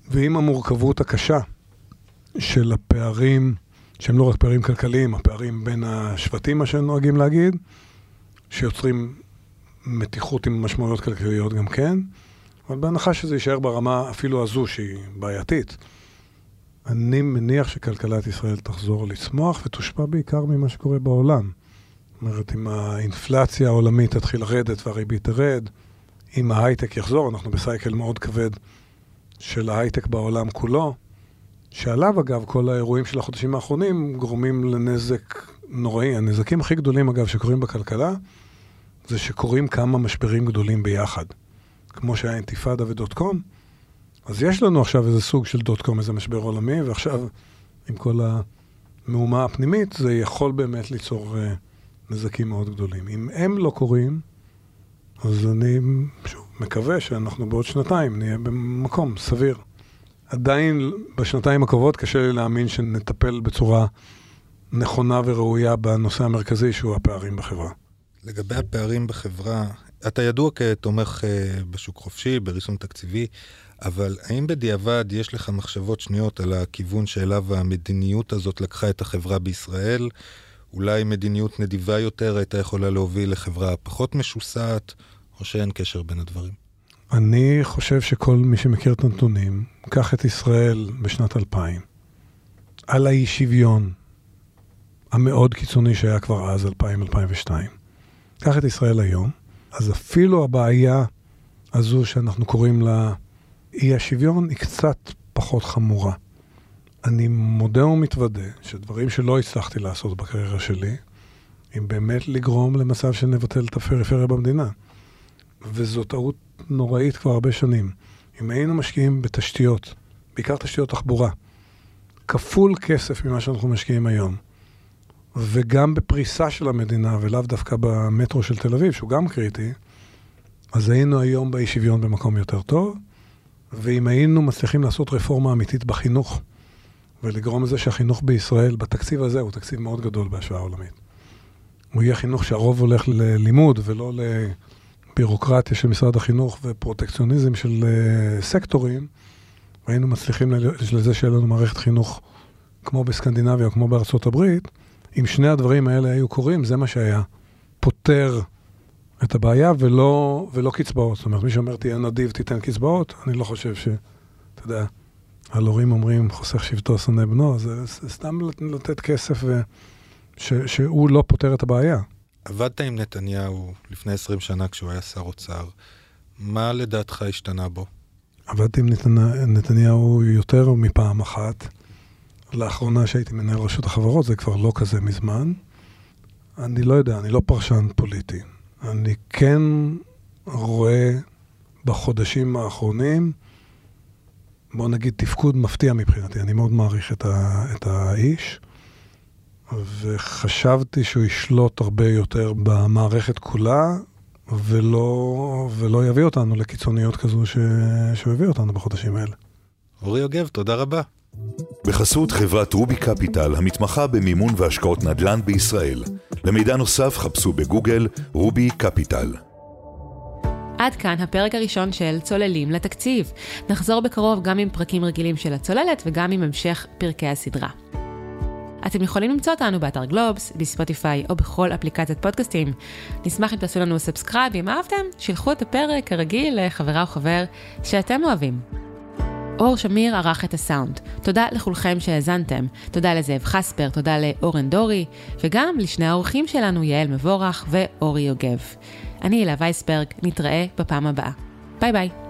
ועם המורכבות הקשה של הפערים, שהם לא רק פערים כלכליים, הפערים בין השבטים, מה שנוהגים להגיד, שיוצרים מתיחות עם משמעויות כלכליות גם כן, אבל בהנחה שזה יישאר ברמה אפילו הזו, שהיא בעייתית, אני מניח שכלכלת ישראל תחזור לצמוח ותושפע בעיקר ממה שקורה בעולם. זאת אומרת, אם האינפלציה העולמית תתחיל לרדת והריבית תרד, אם ההייטק יחזור, אנחנו בסייקל מאוד כבד של ההייטק בעולם כולו, שעליו אגב כל האירועים של החודשים האחרונים גורמים לנזק נוראי. הנזקים הכי גדולים אגב שקורים בכלכלה, זה שקורים כמה משברים גדולים ביחד. כמו שהיה אינתיפאדה ודוט קום, אז יש לנו עכשיו איזה סוג של דוט קום, איזה משבר עולמי, ועכשיו עם כל המהומה הפנימית, זה יכול באמת ליצור uh, נזקים מאוד גדולים. אם הם לא קורים, אז אני שוב מקווה שאנחנו בעוד שנתיים נהיה במקום סביר. עדיין בשנתיים הקרובות קשה לי להאמין שנטפל בצורה נכונה וראויה בנושא המרכזי שהוא הפערים בחברה. לגבי הפערים בחברה, אתה ידוע כתומך אה, בשוק חופשי, בריסון תקציבי, אבל האם בדיעבד יש לך מחשבות שניות על הכיוון שאליו המדיניות הזאת לקחה את החברה בישראל? אולי מדיניות נדיבה יותר הייתה יכולה להוביל לחברה פחות משוסעת, או שאין קשר בין הדברים? אני חושב שכל מי שמכיר את הנתונים, קח את ישראל בשנת 2000, על האי שוויון המאוד קיצוני שהיה כבר אז, 2000-2002. קח את ישראל היום, אז אפילו הבעיה הזו שאנחנו קוראים לה אי השוויון היא קצת פחות חמורה. אני מודה ומתוודה שדברים שלא הצלחתי לעשות בקריירה שלי, הם באמת לגרום למצב שנבטל את הפריפריה במדינה. וזו טעות נוראית כבר הרבה שנים. אם היינו משקיעים בתשתיות, בעיקר תשתיות תחבורה, כפול כסף ממה שאנחנו משקיעים היום, וגם בפריסה של המדינה, ולאו דווקא במטרו של תל אביב, שהוא גם קריטי, אז היינו היום באי שוויון במקום יותר טוב, ואם היינו מצליחים לעשות רפורמה אמיתית בחינוך, ולגרום לזה שהחינוך בישראל, בתקציב הזה, הוא תקציב מאוד גדול בהשוואה עולמית. הוא יהיה חינוך שהרוב הולך ללימוד ולא לבירוקרטיה של משרד החינוך ופרוטקציוניזם של uh, סקטורים, והיינו מצליחים לזה שיהיה לנו מערכת חינוך כמו בסקנדינביה או כמו בארצות הברית, אם שני הדברים האלה היו קורים, זה מה שהיה פותר את הבעיה ולא, ולא קצבאות. זאת אומרת, מי שאומר תהיה נדיב, תיתן קצבאות, אני לא חושב ש... אתה יודע, על הורים אומרים חוסך שבטו שונא בנו, זה, זה סתם לתת כסף ו... ש, שהוא לא פותר את הבעיה. עבדת עם נתניהו לפני 20 שנה כשהוא היה שר אוצר. מה לדעתך השתנה בו? עבדתי עם נתניה, נתניהו יותר מפעם אחת. לאחרונה שהייתי מנהל רשות החברות, זה כבר לא כזה מזמן. אני לא יודע, אני לא פרשן פוליטי. אני כן רואה בחודשים האחרונים, בוא נגיד, תפקוד מפתיע מבחינתי. אני מאוד מעריך את, ה, את האיש, וחשבתי שהוא ישלוט הרבה יותר במערכת כולה, ולא, ולא יביא אותנו לקיצוניות כזו ש, שהוא הביא אותנו בחודשים האלה. אורי יוגב, תודה רבה. בחסות חברת רובי קפיטל, המתמחה במימון והשקעות נדל"ן בישראל. למידע נוסף חפשו בגוגל רובי קפיטל. עד כאן הפרק הראשון של צוללים לתקציב. נחזור בקרוב גם עם פרקים רגילים של הצוללת וגם עם המשך פרקי הסדרה. אתם יכולים למצוא אותנו באתר גלובס, בספוטיפיי או בכל אפליקציית פודקאסטים. נשמח אם תעשו לנו subscribe אם אהבתם, שילחו את הפרק כרגיל לחברה או חבר שאתם אוהבים. אור שמיר ערך את הסאונד. תודה לכולכם שהאזנתם. תודה לזאב חספר, תודה לאורן דורי, וגם לשני האורחים שלנו, יעל מבורך ואורי יוגב. אני הילה וייסברג, נתראה בפעם הבאה. ביי ביי.